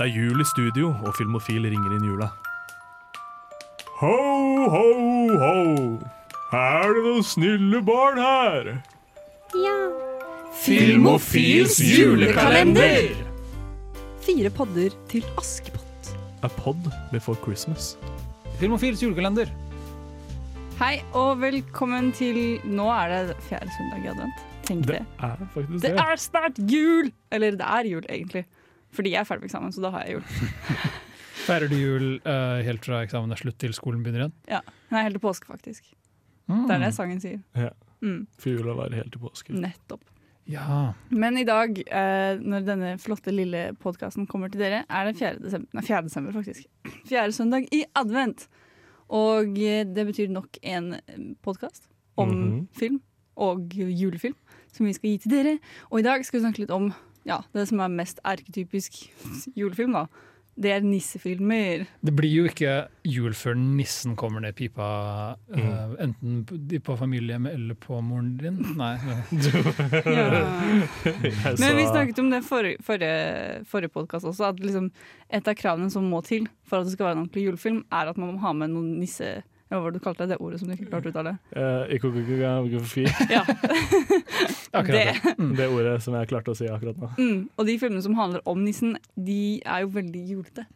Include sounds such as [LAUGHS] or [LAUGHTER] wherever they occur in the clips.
Det er jul i studio, og Filmofil ringer inn jula. Ho, ho, ho! Er det noen snille barn her? Ja. Filmofils julekalender! Fire podder til Askepott. A pod before Christmas. Filmofils julekalender. Hei og velkommen til Nå er det fjerde søndag i advent. Tenk Det det. er faktisk Det det. er snart jul! Eller det er jul, egentlig. Fordi jeg er ferdig med eksamen, så da har jeg jul. [LAUGHS] Feirer du jul uh, helt fra eksamen er slutt til skolen begynner igjen? Nei, helt til påske, faktisk. Mm. Det er det sangen sier. Ja. Mm, For jula varer helt til påske. nettopp. Ja. Men i dag, eh, når denne flotte lille podkasten kommer til dere, er det 4. desember, nei, 4. desember faktisk. 4. søndag i advent. Og eh, det betyr nok en podkast om Mhm. film og julefilm som vi skal gi til dere. Og i dag skal vi snakke litt om ja, det som er mest erketypisk julefilm. da. Det er nissefilmer. Det blir jo ikke jul før nissen kommer ned pipa, mm. uh, enten på- familien familiehjemmet eller på moren din. Nei. Ja. [LAUGHS] Men vi snakket om det forrige, forrige, forrige podkast også, at liksom et av kravene som må til for at det skal være en ordentlig julefilm, er at man må ha med noen nisse... Hva var det du kalte det? Det ordet som du ikke klarte å uttale? Eh, ikogogogografi. [LAUGHS] Ja, [LAUGHS] Akkurat det. Mm. Det ordet som jeg klarte å si akkurat nå. mm. Og de filmene som handler om nissen, de er jo veldig julete.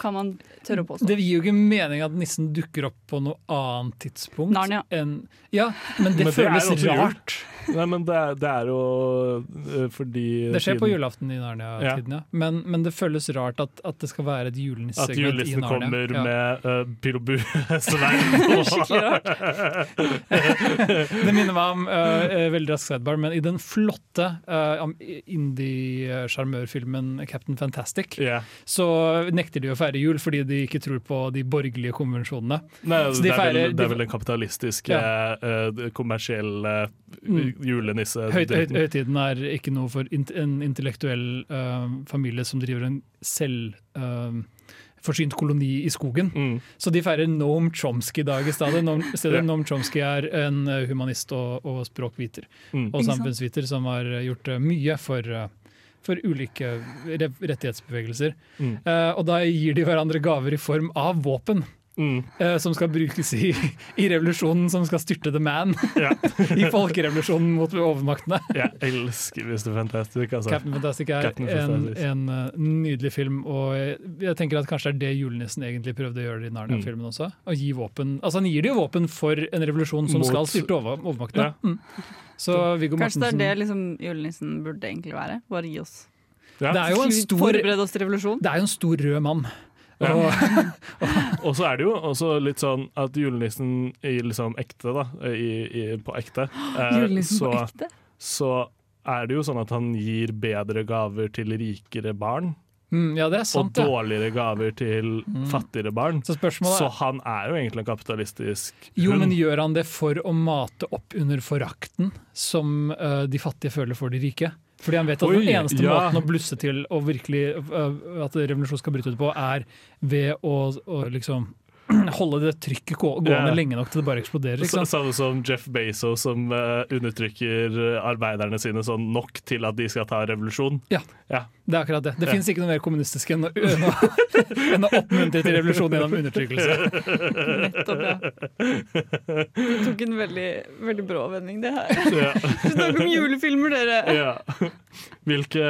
Kan man tørre å påstå. Det gir jo ikke mening at nissen dukker opp på noe annet tidspunkt. Narnia. enn Ja, men det Men det føles det rart. Nei, men det er, det er jo eh, fordi Det skjer på julaften i Narnia-tiden, ja. Men, men det føles rart at, at det skal være et julenissesegment i Narnia. At julenissen kommer Ja. med uh, pil og bue-svein. [LAUGHS] [LAUGHS] Skikkelig rart. Det minner meg om uh, veldig rask sidebar, men i den flotte uh, indie-sjarmørfilmen Captain Fantastic, yeah. så nekter de å feire jul fordi de ikke tror på de borgerlige konvensjonene. Nei, Så det, de er vel, feirer- det er vel den kapitalistiske, eh, kommersielle Mm. julenisse... Høyt, høyt, høytiden er ikke noe for en intellektuell uh, familie som driver en selvforsynt koloni i skogen. Mm. Så de feirer Noam Chomsky-dag i stedet. Noam, i [LAUGHS] stedet Ja. Noam Chomsky er en uh, humanist og, og språkviter. Mm. Og samfunnsviter som har uh, gjort uh, mye for, uh, for ulike rettighetsbevegelser. Mm. Uh, og da gir de hverandre gaver i form av våpen. Mm. uh, som skal brukes i, i revolusjonen som skal styrte the man. Ja. [LAUGHS] I folkerevolusjonen mot overmaktene. Jeg elsker Mr. Fantastic, altså. Captain Fantastic er Captain en, Fantastic. en uh, nydelig film, og jeg, jeg tenker at kanskje det er det julenissen egentlig prøvde å gjøre i Narnia-filmen også. Å gi våpen, altså Han gir det jo våpen for en revolusjon som Mot- skal styrte over, overmaktene. Ja. Mm. Så Viggo Kanskje det er det liksom, julenissen burde egentlig være? Bare gi oss Ja. Det er jo en stor, Forbered oss til revolusjon. Det er jo en stor rød mann. Ja. Og, [LAUGHS] Og så er det jo også litt sånn at julenissen i liksom ekte, da, i, i, på ekte, [GASPS] eh, Julenissen så, på ekte? så er det jo sånn at han gir bedre gaver til rikere barn, mm, ja, det og sant, ja. dårligere gaver til Mm. fattigere barn. Så Så han er jo egentlig en kapitalistisk jo, men gjør han det for å mate opp under forakten som uh, de fattige føler for de rike? Fordi han vet at Oi, den eneste ja. måten å blusse til og virkelig uh, at revolusjon skal bryte ut på, er ved å, å liksom [CLEARS THROAT] holde det trykket gående yeah. lenge nok til det bare eksploderer. Ikke sant? Samme som Jeff Bezos som uh, undertrykker eh, arbeiderne sine sånn nok til at de skal ta revolusjon. Ja, Det er akkurat det. Det Ja. fins ikke noe mer kommunistisk enn å, enn å, [LAUGHS] enn å oppmuntre til revolusjon gjennom undertrykkelse. Nettopp, ja. Det tok en veldig, veldig brå vending, det her. Ja. [LAUGHS] Snakk om julefilmer, dere! ja. Hvilke,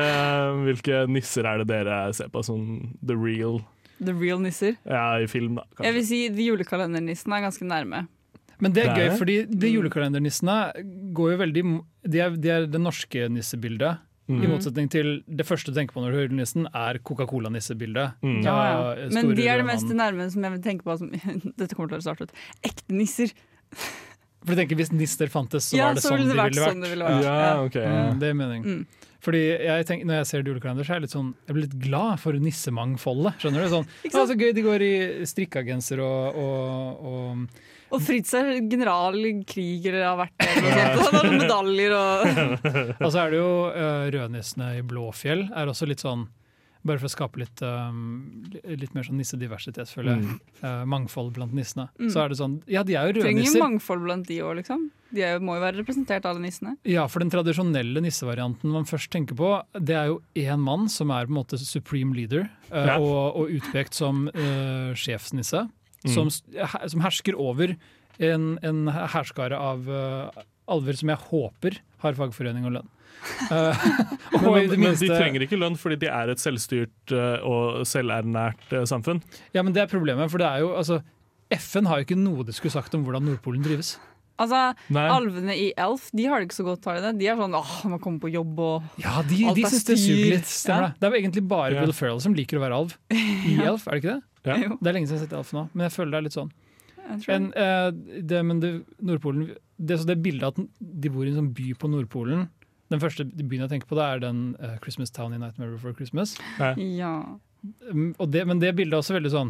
hvilke nisser er det dere ser på som the real The real nisser. ja, i film? da, Jeg vil si de julekalendernissene er ganske nærme. Men det er Det er gøy, det. fordi de julekalendernissene går jo veldig De er, de er det norske nissebildet. Mm. I motsetning til det første du tenker på når du hører nissen, er Coca-Cola-nissebildet. Mm. Ja, ja. Men de er det mest nærme som jeg vil tenke på som [LAUGHS] Dette kommer til å starte ut. Ekte nisser. For du tenker Hvis nisser fantes, så ja, var det så sånn ville de det vært ville sånn det vært. ville vært. Ja, ok. Mm, det er mening. Fordi jeg tenker, Når jeg ser julekalender, så er jeg litt sånn Jeg blir litt glad for nissemangfoldet. Skjønner du? Sånn, Ikke «Å, sant? så gøy, De går i strikkegenser og, og, og Og Fritz er general i krig eller har vært det. [LAUGHS] Han har medaljer og [LAUGHS] Og så er det jo uh, rødnissene i Blåfjell. Er også litt sånn Bare for å skape litt, um, litt mer sånn nissediversitet, føler jeg. Mm. Uh, mangfold blant nissene. Mm. Så er det sånn Ja, de er jo Trenger jo rødnisser. mangfold blant de òg, liksom. De er jo, må jo være representert, alle nissene. Ja, for den tradisjonelle nissevarianten man først tenker på, det er jo én mann som er på en måte supreme leader, uh, Ja. og, og utpekt som uh, sjefsnisse. Mm. Som, som hersker over en, en herskare av alver som jeg håper har fagforening og lønn. Eh, [LAUGHS] Men, minste, men de trenger ikke lønn fordi de er et selvstyrt eh, og selvernært eh, samfunn. Ja, men det er problemet, for det er jo altså FN har jo ikke noe de skulle sagt om hvordan Nordpolen drives. Altså, Nei. Alvene i Elf de har det ikke så godt, har de det? De er sånn åh, man kommer på jobb og Ja, de, Alt de er syns det styr. suger litt. Stemmer Ja. det. Det er jo egentlig bare Ja. Will Ferrell som liker å være alv [LAUGHS] i Elf, er det ikke det? Ja. Det er lenge siden jeg har sett Elf nå, men jeg føler det er litt sånn. En, eh, det, men det, Nordpolen det, så det bildet at de bor i en sånn by på Nordpolen Den første byen jeg tenker på, det er den uh, Christmas Town i Nightmare Before Christmas. Ja. Og det, men det bildet er også veldig sånn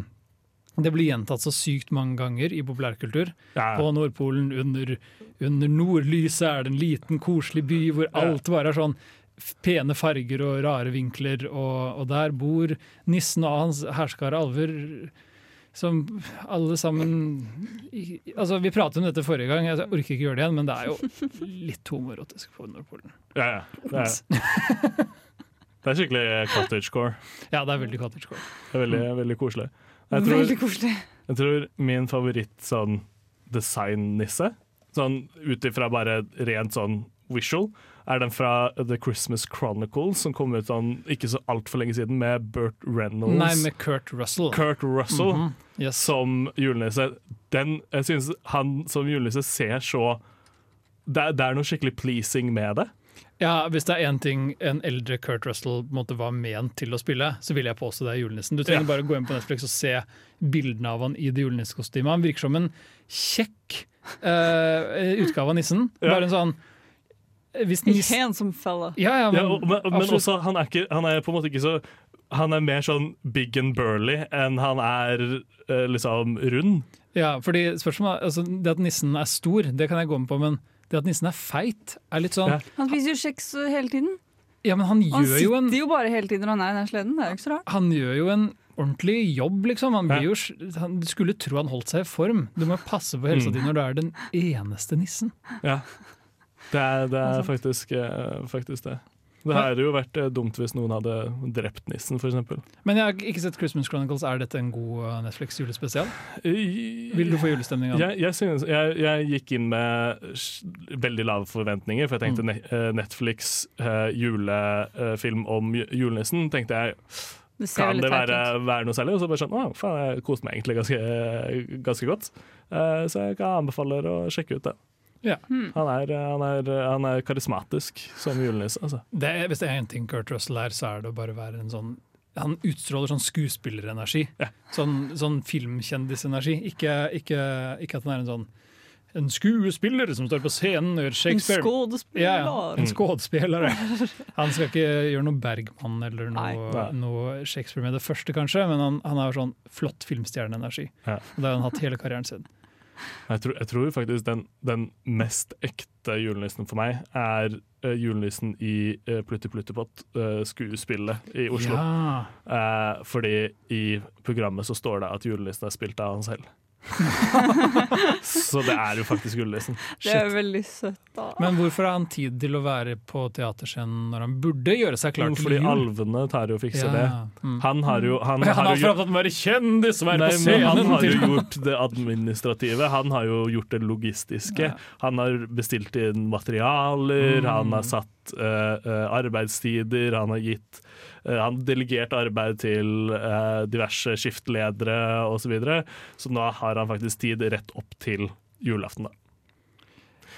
Det blir gjentatt så sykt mange ganger i populærkultur. Ja. På Nordpolen under, under nordlyset er det en liten, koselig by hvor alt bare er sånn pene farger og rare vinkler, og, og der bor nissen og hans herskare alver. Som alle sammen altså Vi pratet om dette forrige gang, jeg orker ikke gjøre det igjen, men det er jo litt homoerotisk på Nordpolen. Ja, ja. Det, er, [LAUGHS] det er skikkelig cottagecore. Ja, det er veldig cottagecore. Det er veldig, veldig koselig. Jeg tror, Veldig koselig. jeg tror min favoritt sånn design-nisse, sånn ut ifra bare rent sånn visual, er den fra The Christmas Chronicles, som kom ut sånn ikke så altfor lenge siden, med Burt Reynolds. Nei, med Kurt Russell. Kurt Russell Mhm, yes. som julenisse. Den, jeg synes han som julenisse ser så det det er noe skikkelig pleasing med det. Ja, Hvis det er én ting en eldre Kurt Russell måtte måte var ment til å spille, så vil jeg påstå det er julenissen. Du trenger Ja. bare gå inn på Netflix og se bildene av han i det julenissekostymet. Han virker som en kjekk uh, utgave av nissen. Ja. Bare en sånn hvis den, Handsome fella. ja, ja, men, Ja, og, men, men også, han er, ikke, han er på en måte ikke så Han er mer sånn big and burly enn han er eh, liksom rund. ja, fordi spørsmålet altså, Det at nissen er stor, det kan jeg gå med på, men det at nissen er feit, er litt sånn Ja. Han spiser jo kjeks hele tiden. Ja, men han han sitter jo en jo bare hele tiden når han er i den sleden. Det er jo ikke så rart. han gjør jo en ordentlig jobb, liksom. Han blir Ja. jo, han, du skulle tro han holdt seg i form. Du må passe på helsa Mm. di når du er den eneste nissen. Ja. Det er, det er faktisk, eh, faktisk det. Det hadde jo vært eh, dumt hvis noen hadde drept nissen, f.eks. Men jeg har ikke sett Christmas Chronicles. Er dette en god uh, Netflix julespesial? Vil du få julestemning av den? Jeg, jeg, jeg, jeg gikk inn med veldig lave forventninger, for jeg tenkte Mm. eh, Netflix eh, julefilm om julenissen. tenkte jeg Det kan det være, være noe særlig? Og så bare sånn, å, faen, jeg koste meg egentlig ganske, ganske godt. Eh, så jeg kan anbefale å sjekke ut det. Hmm. Han er, han er, han er karismatisk som julenisse. Altså. Det er, hvis det er én ting Kurt Russell er, så er det å bare være en sånn Han utstråler sånn skuespillerenergi. Ja. Sånn, sånn filmkjendisenergi. Ikke, ikke, ikke at han er en sånn en skuespiller som står på scenen og gjør En Shakespeare. skuespiller. Ja, ja. En skådespiller. Han skal ikke gjøre noe Bergman eller noe, noe Shakespeare med det første, kanskje, men han, han har sånn flott filmstjerneenergi. Ja. Det har han hatt hele karrieren sin. Jeg tror, jeg tror faktisk den, den mest ekte julenissen for meg er uh, julenissen i uh, Plutti Pluttipott, uh, skuespillet i Oslo. Ja. Uh, fordi i programmet så står det at julenissen er spilt av han selv. [LAUGHS] så det er jo faktisk julenissen. Det er veldig søtt, da. Men hvorfor har han tid til å være på teaterscenen når han burde gjøre seg klar til jul? Fordi alvene tar jo og fikser det. Mm. Han har jo Han, [LAUGHS] Han har jo opptatt med å være kjendis og være Nei, på scenen! han har jo gjort det administrative, han har jo gjort det logistiske. Ja. Han har bestilt inn materialer, Mm. han har satt eh, eh, arbeidstider, han har gitt eh, Han delegert arbeid til diverse skiftledere osv. Så, videre. så nå har han faktisk tid rett opp til julaften. da.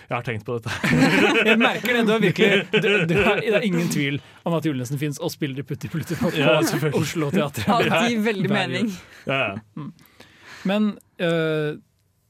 Jeg har tenkt på dette. [LAUGHS] Jeg merker det. Du har virkelig du, du [LAUGHS] er, Det er ingen tvil om at julenissen fins og spiller i Putti Plutti på Ja. Oslo Teater. Alltid veldig mening. Ja, ja. Men uh,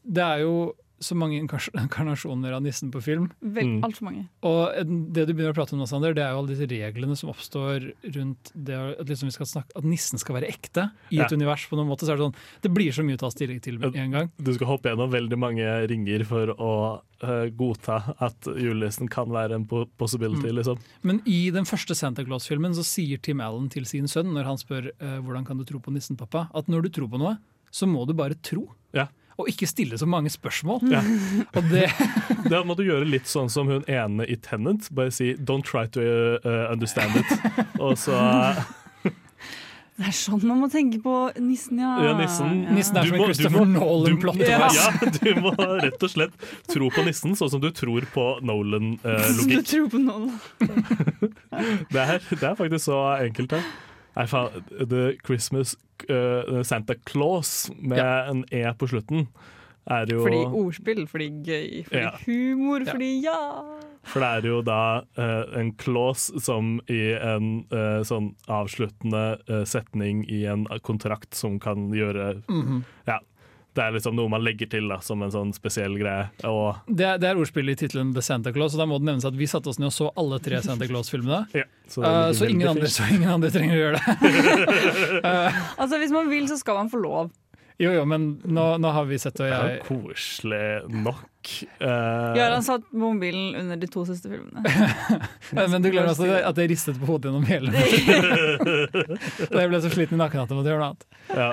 det er jo så mange [LAUGHS] inkarnasjoner av nissen på film. Vel, Mm. Altfor mange. Og det du begynner å prate om nå, Sander, det er jo alle disse reglene som oppstår rundt det at, liksom vi skal snakke, at nissen skal være ekte i et Ja. univers. på noen måte, så er Det sånn, det blir så mye å ta stilling til med en gang. Du skal hoppe gjennom veldig mange ringer for å uh, godta at julenissen kan være en possibility, Mm. liksom. Men i den første Santa Claus-filmen så sier Tim Allen til sin sønn når han spør uh, hvordan kan du tro på nissen, pappa, at når du tror på noe, så må du bare tro. Ja. Og ikke stille så mange spørsmål. Ja. [LAUGHS] Og det, Da må du gjøre litt sånn som hun ene i Tenant. Bare si 'don't try to uh, understand it'. [LAUGHS] Og så Det er sånn man må tenke på nissen, ja. Ja, nissen. Nissen er Du som må- en du Christopher Nolan-plott. du, Ja. ja, [LAUGHS] du må rett og slett tro på nissen, sånn som du tror på Nolan-logikk. tror på Nolan. det, er, det er faktisk så enkelt, det. Nei, faen. The Christmas uh, Santa Claus med Ja. en E på slutten er jo Fordi ordspill, fordi gøy, fordi Ja. humor, fordi ja. For det er jo da uh, en clause som i en uh, sånn avsluttende setning i en kontrakt som kan gjøre Mhm. Ja. Det er liksom noe man legger til da, som en sånn spesiell greie. Og det, er- det er ordspillet i tittelen The Santa Claus, og da må det nevnes at vi satte oss ned og så alle tre Santa Claus-filmene. [LAUGHS] ja, så, det Eh, så, ingen andre, så ingen andre trenger å gjøre det. [LAUGHS] [LAUGHS] Altså, Hvis man vil, så skal man få lov. Jo, jo, men nå, nå har vi sett, og Det er jo koselig nok. Ja, Gøran satt mobilen under de to siste filmene. Men du glemmer også at jeg ristet på hodet gjennom hele Da jeg ble så sliten i nakken at jeg måtte gjøre noe annet. ja.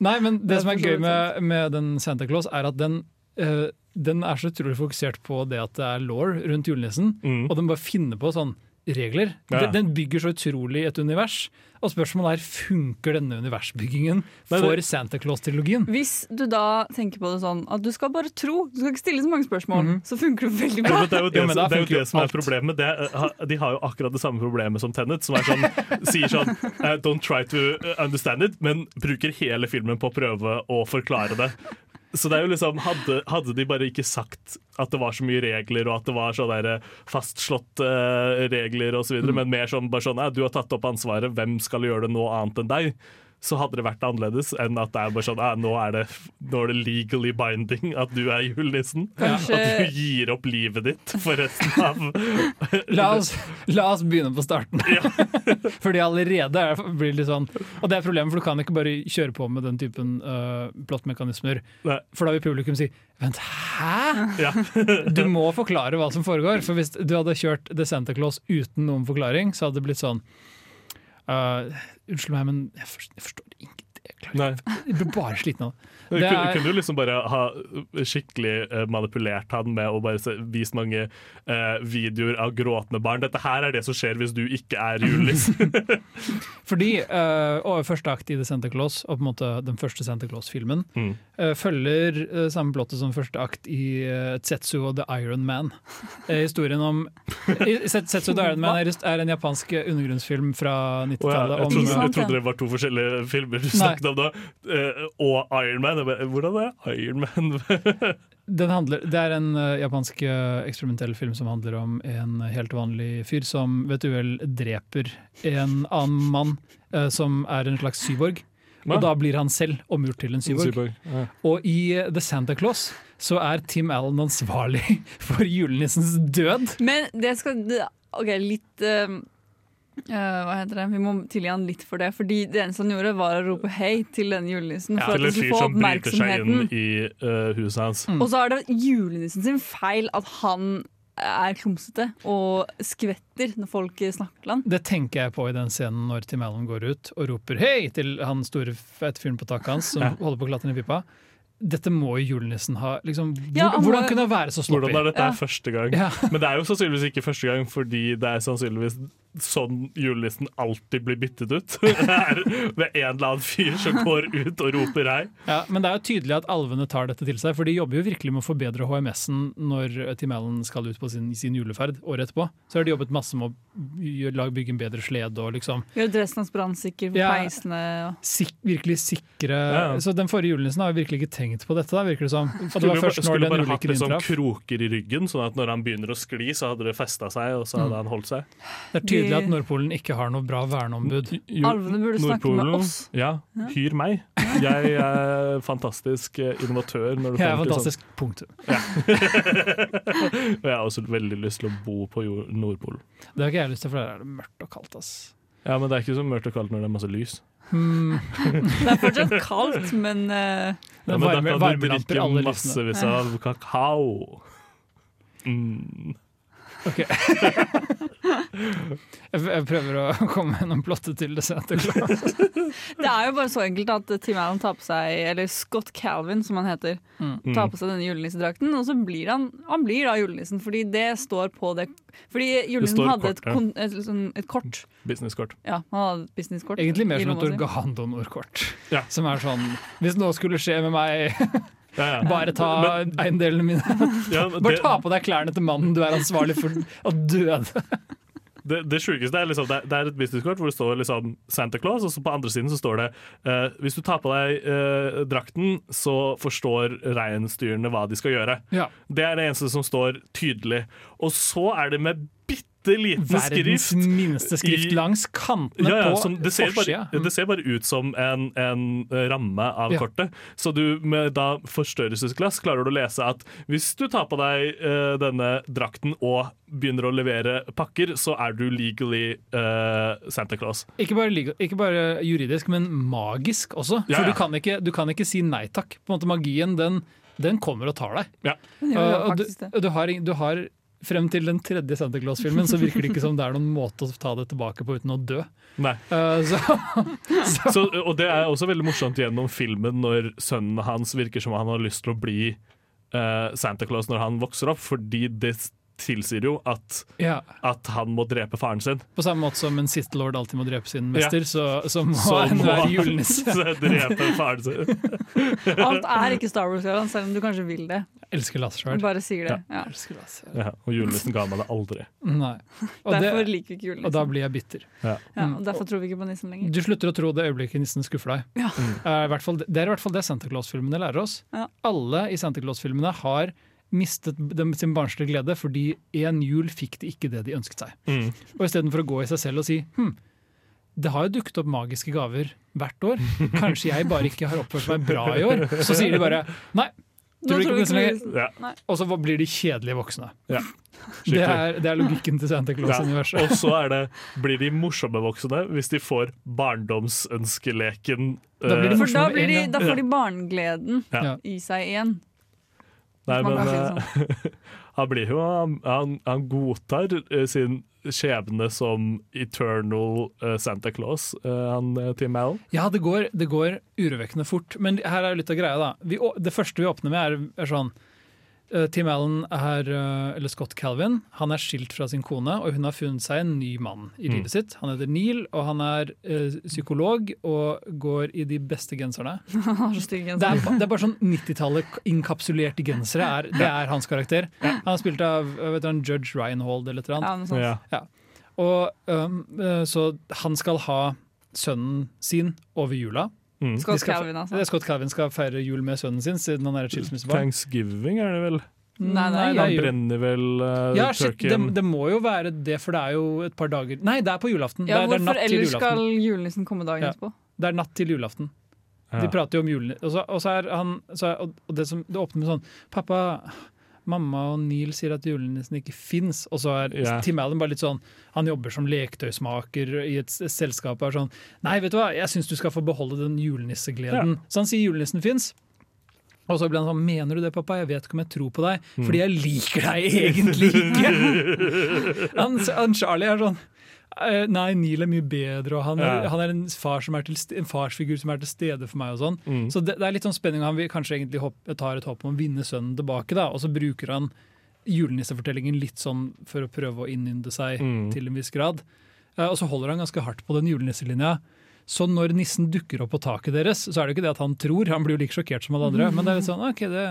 Nei, men det, Det er som er gøy med, med den Santa Claus, er at den, uh, den er så utrolig fokusert på det at det er law rundt julenissen, Mm. og den bare finner på sånn regler. Ja. Den, den bygger så utrolig et univers. Og spørsmålet er, funker denne universbyggingen for Santa Claus-trilogien? Hvis du da tenker på det sånn at du skal bare tro, du skal ikke stille så mange spørsmål, Mhm. så funker det veldig bra. Ja, det er jo det, Jo, som, det, er jo det som er alt. problemet. Det er, de har jo akkurat det samme problemet som Tenet, som er sånn, [LAUGHS] sier sånn eh, Don't try to understand it, men bruker hele filmen på å prøve å forklare det. Så det er jo liksom, hadde, hadde de bare ikke sagt at det var så mye regler, og at det var sånn der fastslåtte uh, regler osv., Mm. men mer sånn bare sånn «Nei, Du har tatt opp ansvaret, hvem skal gjøre det nå annet enn deg? Så hadde det vært annerledes enn at det er bare sånn ah, nå, er det, nå er det legally binding at du er julenissen. Kanskje- At du gir opp livet ditt for resten av [LAUGHS] [LAUGHS] La oss, la oss begynne på starten. [LAUGHS] Fordi allerede er, blir det litt sånn Og det er problemet, for du kan ikke bare kjøre på med den typen uh, plottmekanismer. For da vil publikum si Vent, hæ?! Ja. Du må forklare hva som foregår. For hvis du hadde kjørt The Santa Claus uten noen forklaring, så hadde det blitt sånn uh, Unnskyld meg, men jeg forstår, jeg forstår Nei. jeg blir bare sliten av det. Er- kunne du liksom bare ha skikkelig eh, manipulert han med å bare se, vist mange eh, videoer av gråtende barn. Dette her er det som skjer hvis du ikke er julenissen. [LAUGHS] [LAUGHS] Fordi uh, og første akt i The Santa Claus, og på en måte den første Santa Claus-filmen, Mm. uh, følger uh, samme plottet som første akt i uh, Tsetsu og The Iron Man. Eh, historien om Set- og The Iron Man er, er en japansk undergrunnsfilm fra 90-tallet. jeg, ja. trodde, jeg trodde det var to forskjellige filmer du Nei. Snakket om da. Eh, og Iron Man. Hvordan er Iron Man? [LAUGHS] Den handler, det er en eh, japansk eh, eksperimentell film som handler om en helt vanlig fyr som ved et uhell dreper en annen mann som er en slags syborg. Ja. Og da blir han selv omgjort til en syborg. syborg. Ja. Og i The Santa Claus så er Tim Allen ansvarlig [LAUGHS] for julenissens død. Men det skal OK, litt eh, eh, Hva heter det? Vi må tilgi han litt for det. Fordi det eneste han gjorde, var å rope hei til denne julenissen. Til for at en fyr som bryter seg inn i uh, huset hans. Mm. Og så er det julenissen sin feil at han er klumsete og skvetter når folk snakker til han. Det tenker jeg på i den scenen når Tim Allen går ut og roper hei til han store fete fyren på taket hans som Ja. holder på å klatre ned i pipa. Dette må jo julenissen ha liksom, hvor, Ja, må- Hvordan kunne han være så sloppy? Hvordan er dette Ja. første gang? Ja. Men det er jo sannsynligvis ikke første gang, fordi det er sannsynligvis sånn julenissen alltid blir byttet ut. [LAUGHS] Det Ved en eller annen fyr som går ut og roper hei. Ja, men det er jo tydelig at alvene tar dette til seg, for de jobber jo virkelig med å forbedre HMS-en når Tim Allen skal ut på sin, sin juleferd året etterpå. Så har de jobbet masse med å bygge en bedre slede og liksom Gjøre dressen hans brannsikker, Ja. peisene og sik virkelig sikre Ja. Så den forrige julenissen har jo virkelig ikke tenkt på dette, da, virker det som. Og det var først når skulle den bare hatt ulykken som sånn kroker i ryggen, sånn at når han begynner å skli, så hadde det festa seg, og så hadde han holdt seg. Det er tydelig at Nordpolen ikke har noe bra verneombud. Jo, Alvene burde snakke med oss. Ja, hyr meg. Jeg er fantastisk eh, innovatør når det Jeg er fantastisk, sånn. fantastisk. Punktum. Ja. [LAUGHS] Og jeg har også veldig lyst til å bo på Nordpolen. Det har ikke jeg lyst til, for der er det mørkt og kaldt. ass. Ja, men det er ikke så mørkt og kaldt når det er masse lys. Hmm, [LAUGHS] Det er fortsatt kaldt, men uh... Ja, det men da kan du drikke massevis av kakao. Mm. Ok. [LAUGHS] jeg, prøver å komme med noen plotter til det senere. Det er jo bare så enkelt at Tim Allen tar på seg, eller Scott Calvin som han heter, Mm. tar på seg denne julenissedrakten, og så blir han, han blir da julenissen, fordi det står på det Fordi julenissen hadde kort, et, kon, et, sånn, et kort. Businesskort. Ja, han hadde et businesskort. Egentlig mer som et organdonorkort. Ja. Som er sånn Hvis noe skulle skje med meg, [LAUGHS] Ja, ja. bare ta Men- eiendelene mine. [LAUGHS] Ja, [LAUGHS] Bare det, ta på deg klærne til mannen du er ansvarlig for å døde. [LAUGHS] det, det sjukeste er liksom, det, det er et businesskort hvor det står liksom Santa Claus, og så på andre siden så står det uh, hvis du tar på deg uh, drakten, så forstår reinsdyrene hva de skal gjøre. Ja. Det er det eneste som står tydelig. Og så er det med bitte liten Verdens skrift minste skrift langs kantene ja, ja, på som, det, ser bare, det ser bare ut som en, en ramme av Ja. kortet. Så du med da forstørrelsesglass klarer du å lese at hvis du tar på deg uh, denne drakten og begynner å levere pakker, så er du legally uh, Santa Claus. Ikke bare, legal, ikke bare juridisk, men magisk også. Ja, For ja. du kan, ikke, du kan ikke si nei takk. På en måte Magien den, den kommer og tar deg. Ja. Uh, og du, du, har, du har Frem til den tredje Santa Claus-filmen så virker det ikke som det er noen måte å ta det tilbake på uten å dø. Nei. Uh, så, [LAUGHS] så Så, og det er også veldig morsomt gjennom filmen når sønnen hans virker som han har lyst til å bli uh, Santa Claus når han vokser opp, fordi det tilsier jo at, ja, at han må drepe faren sin. På samme måte som en Sith Lord alltid må drepe sin mester, så, så må Så en må være han julenisse. [LAUGHS] drepe faren sin. [LAUGHS] Alt er ikke Star Wars, selv om du kanskje vil det. Elsker lasersverd. Bare sier det. Ja. Ja, og julenissen ga meg det aldri. Nei. Og, Derfor det, liker vi ikke og da blir jeg bitter. Ja, og derfor tror vi ikke på nissen lenger. Du slutter å tro det øyeblikket nissen skuffer deg. Ja. I hvert fall, det er i hvert fall det Santa Claus-filmene lærer oss. Ja. Alle i Santa Claus-filmene har mistet dem sin barnslige glede fordi en jul fikk de ikke det de ønsket seg. Mm. Og istedenfor å gå i seg selv og si hm, det har jo dukket opp magiske gaver hvert år, kanskje jeg bare ikke har oppført meg bra i år, så sier de bare nei. Tror du ikke på vi lenger? Ja, Og så blir de kjedelige voksne. ja. Det er, det er logikken til Santa Claus-universet. Og så er det, blir de morsomme voksne hvis de får barndomsønskeleken. Da blir de eh, da, blir de, da får de barnegleden Ja. Ja. i seg igjen. Nei, men si eh, sånn. [LAUGHS] han blir jo Han, han, godtar eh, sin skjebne som eternal eh, Santa Claus, han Tim Allen. Ja, det går, det går urovekkende fort. Men her er jo litt av greia, da. Vi, det første vi åpner med, er, er sånn Tim Allen er, eh, eller Scott Calvin, han er skilt fra sin kone, og hun har funnet seg en ny mann i Mm. livet sitt. Han heter Neil, og han er eh, psykolog og går i de beste genserne. [LAUGHS] Det er, det er bare sånn 90-tallet inkapsulerte gensere. Er, det er hans karakter. Han er spilt av eh, vet du, han, Judge Reinhold eller et eller annet. Ja. Ja. Og, um, eh, så han skal ha sønnen sin over jula. Mm. Scott skal- Calvin, altså. Det er Scott Calvin skal feire jul med sønnen sin, siden han er et skilsmissebarn. Thanksgiving er det vel? Nei, nei, det Han er brenner vel uh, Ja, shit, det, det må jo være det, for det er jo et par dager Nei, det er på julaften. Ja, det, er, det er hvorfor natt til ellers skal julenissen komme dagen Ja. etterpå? Det er natt til julaften. Ja. De prater jo om julen. Og så, og så er han så er, Og det, som, det åpner med sånn Pappa, mamma og Neil sier at julenissen ikke fins. Og så er yeah. Tim Allen bare litt sånn Han jobber som leketøysmaker i et selskap og er sånn Nei, vet du hva, jeg syns du skal få beholde den julenissegleden. Så han sier julenissen fins. Og så blir han sånn Mener du det, pappa? Jeg vet ikke om jeg tror på deg. Mm. Fordi jeg liker deg [LAUGHS] egentlig ikke. [LAUGHS] han, han Charlie er sånn «Eh, Nei, Neil er mye bedre, og han er, Ja. han er en, far som er til, en farsfigur som er til stede for meg. og sånn. Mm. Så det, det er litt sånn spenning. Han vil kanskje egentlig hopp, tar et håp om å vinne sønnen tilbake, da, og så bruker han julenissefortellingen litt sånn for å prøve å innynde seg Mm. til en viss grad. Uh, og så holder han ganske hardt på den julenisselinja. Så når nissen dukker opp på taket deres, så er det ikke det at han tror, han blir jo like sjokkert som alle andre, men det er litt sånn, ok, det,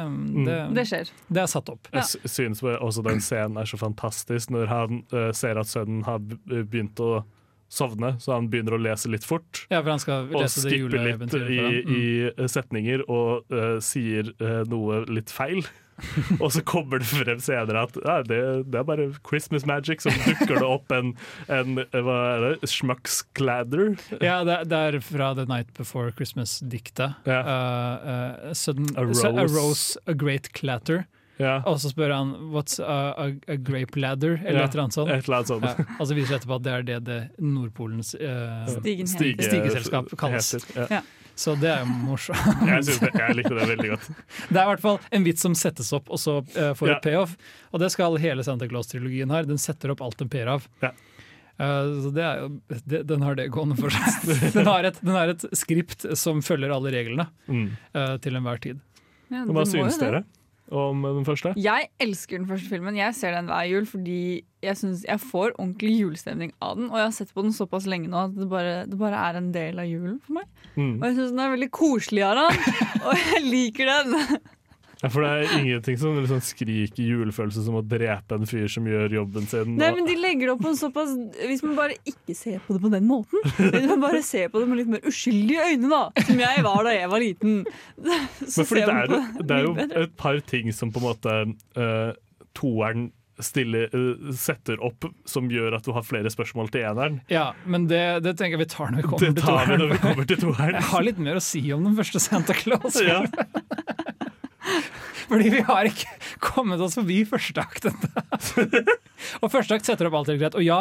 det, Det skjer. det er satt opp. Ja. Jeg syns synes også den scenen er så fantastisk når han uh, ser at sønnen har begynt å sovne, så han begynner å lese litt fort. Ja, for han skal Og lese det skipper litt i. Mm. i setninger og uh, sier uh, noe litt feil. [LAUGHS] Og så kommer det frem senere at ja, det, det er bare Christmas magic. Så dukker det opp en, en hva er det, schmuckskladder. Ja, det, det er fra The Night Before Christmas-diktet. Ja. Uh, uh, sudden- A rose. a rose. rose, a great clatter. Ja, Og så spør han 'what's a, a, a grape ladder?' eller Ja, et eller annet sånt. et eller annet sånt. Ja, og så viser det etterpå at det er det, det Nordpolens uh, Stigen Stigeselskap kalles. heter, Ja. Ja. Så det er jo morsomt. [LAUGHS] Jeg, synes det, jeg likte det veldig godt. Det er i hvert fall en vits som settes opp, og så uh, får Ja. et payoff. Og det skal hele Santa Claus-trilogien her. Den setter opp alt den per av. Ja. Uh, så det er jo, det, den har det gående for seg. [LAUGHS] Den har, et, den har et skript som følger alle reglene Mm. uh, til enhver tid. Ja, Hva det dere? det. Om den første? Jeg elsker den første filmen. Jeg ser den hver jul fordi jeg, jeg får ordentlig julestemning av den. Og jeg har sett på den såpass lenge nå at det bare, det bare er en del av julen for meg. Mm. Og jeg syns den er veldig koselig, Aran. [LAUGHS] Og jeg liker den. Ja, for det er ingenting som liksom skriker julefølelse som å drepe en fyr som gjør jobben sin. Nei, men de legger det opp på en såpass Hvis man bare ikke ser på det på den måten, hvis man bare ser på det med litt mer uskyldige øyne, da, som jeg var da jeg var liten, så ser det man er, på jo- det er jo bedre. et par ting som på en måte uh, toeren Stille, uh, setter opp som gjør at du har flere spørsmål til eneren. Ja, men det, det tenker jeg vi tar når vi kommer Det til tar vi toeren. kommer til toeren. Jeg har litt mer å si om den første Santa Claus. Ja. Fordi vi har ikke kommet oss forbi første akt ennå. [LAUGHS] og første akt setter opp alt helt greit. Og ja,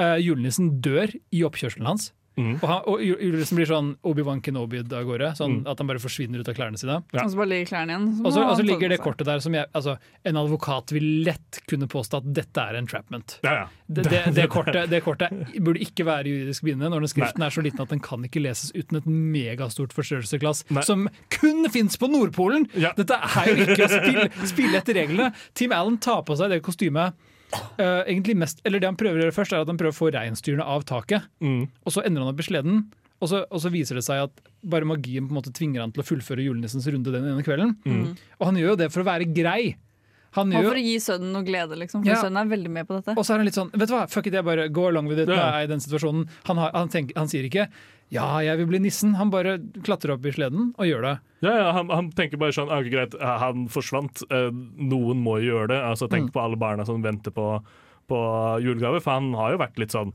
eh, julenissen dør i oppkjørselen hans. Mhm. Og, han, og jul- julenissen blir sånn Obi-Wan Kenobi av gårde. Sånn Mm. at han bare forsvinner ut av klærne sine. Ja. Og så bare ligger klærne igjen. Og så, må og så han ligger det kortet der som jeg, altså, en advokat vil lett kunne påstå at dette er entrapment. Ja, ja. Det, det, det, kortet, det kortet burde ikke være juridisk bindende når den skriften er så liten at den kan ikke leses uten et megastort forstørrelsesglass som kun fins på Nordpolen! Ja. Dette er jo ikke å spille, spille etter reglene. Tim Allen tar på seg det kostymet eh, egentlig mest, eller Det han prøver å gjøre først, er at han prøver å få reinsdyrene av taket. Mm. Og så ender han opp i sleden. Og så, og så viser det seg at bare magien på en måte tvinger han til å fullføre julenissens runde den ene kvelden. Mm. Og han gjør jo det for å være grei. Han Og gjør for å gi sønnen noe glede, liksom. For Ja. sønnen er veldig med på dette. Og så er han litt sånn Vet du hva, fuck it, jeg bare go along with it. Ja. Er den situasjonen. Han, har, han, tenker, han sier ikke 'ja, jeg vil bli nissen'. Han bare klatrer opp i sleden og gjør det. Ja, ja, han, han tenker bare sånn ah, Greit, eh, han forsvant. eh, noen må gjøre det. Altså, Tenk Mm. på alle barna som venter på, på julegave, for han har jo vært litt sånn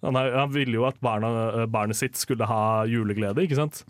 Han, har, han ville jo at barna, eh, barnet sitt skulle ha juleglede, ikke sant?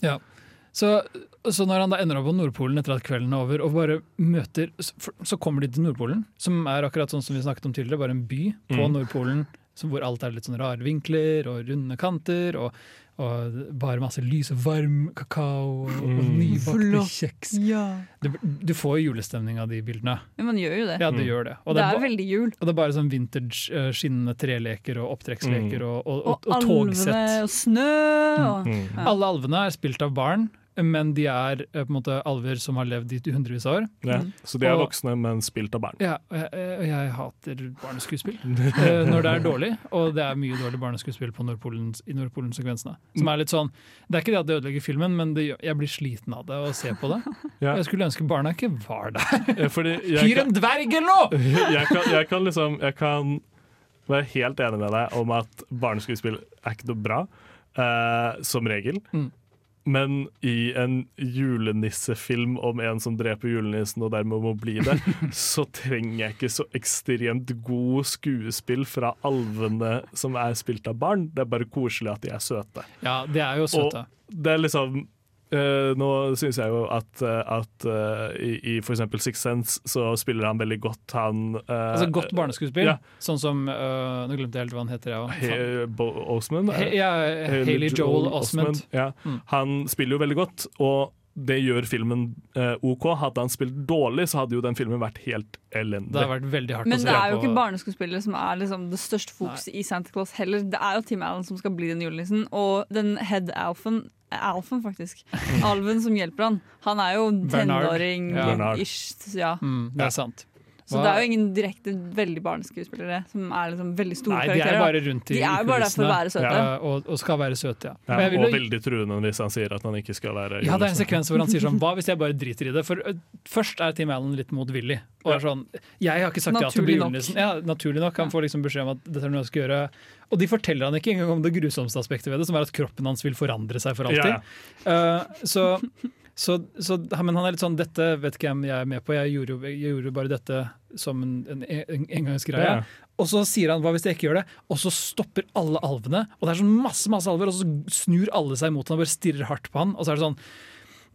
Så, så når han da ender opp på Nordpolen etter at kvelden er over, og bare møter Så, kommer de til Nordpolen, som er akkurat sånn som vi snakket om tidligere, bare en by på Mm. Nordpolen hvor alt er litt sånn rare vinkler og runde kanter, og, og bare masse lys og varm kakao og, og Mm. nybakte kjeks. Ja. Du, du får jo julestemning av de bildene. Men man gjør jo det. Ja, du Mm. gjør det. Og det det, er er, ba- veldig jul. og det er bare sånn vintage eh, skinnende treleker og opptrekksleker og, og, og, Og og alvene togsett. og snø. Og, Mm. Ja. Alle alvene er spilt av barn, men de er eh, på en måte alver som har levd i hundrevis av år. Ja. Mm. Så de er Og- voksne, men spilt av barn. Ja, og jeg, jeg hater barneskuespill eh, når det er dårlig, og det er mye dårlig barneskuespill på Nordpolen, i Nordpolen-sekvensene. Som er litt sånn, Det er ikke det at det ødelegger filmen, men det, jeg blir sliten av det å se på det. [LAUGHS] Ja. Jeg skulle ønske barna ikke var der. Fordi [LAUGHS] jeg Hyr en dverg eller noe! [LAUGHS] jeg, kan, jeg kan liksom Jeg kan være helt enig med deg om at barneskuespill er ikke noe bra, Uh, som regel. Mm. Men i en julenissefilm om en som dreper julenissen og dermed må bli det, [LAUGHS] så trenger jeg ikke så ekstremt god skuespill fra alvene som er spilt av barn. Det er bare koselig at de er søte. Ja, de er jo søte. Og Det er liksom eh, Nå syns jeg jo at, eh, at uh, i, i f.eks. Six Sense så spiller han veldig godt han uh, Altså Godt barneskuespill, ja. sånn som Nå glemte jeg helt hva han heter. Ja, Osmond? Ja, Haley Joel Osment. Ja. Mm. Han spiller jo veldig godt, og det gjør filmen eh, OK. Hadde han spilt dårlig, så hadde jo den filmen vært helt elendig. Det har vært veldig hardt Men å det er jo ikke barneskuespillere som er liksom det største fokuset i Santa Claus heller. Det er jo Tim Allen som skal bli den julenissen, og den head-alfen Alfen, faktisk. Alven som hjelper han. Han er jo tenåring-ish. Ja. Mm, det er sant. Så Hva- det er jo ingen direkte veldig barneskuespillere som er liksom veldig store Nei, de er karakterer. bare rundt i De er jo bare der for å være søte. Ja, og, og skal være søte, ja. ja, og veldig truende hvis han sier at han ikke skal være Ja, det er en sekvens hvor han sier sånn [LAUGHS] Hva hvis jeg bare driter i det? For uh, først er Tim Allen litt motvillig. Og er sånn Jeg har ikke sagt ja til å bli Naturlig julenissen. Ja, naturlig nok. Han får liksom beskjed om at dette er noe jeg skal gjøre. Og de forteller han ikke engang om det grusomste aspektet ved det, som er at kroppen hans vil forandre seg for alltid. Ja. Eh, så, Så, så, men han er litt sånn Dette vet ikke jeg om jeg er med på, jeg gjorde, jo- jeg gjorde bare dette som en, en, en engangsgreie. Ja. Og så sier han hva hvis jeg ikke gjør det? Og så stopper alle alvene. Og det er sånn masse masse alver, og så snur alle seg mot han og bare stirrer hardt på han. Og så er det sånn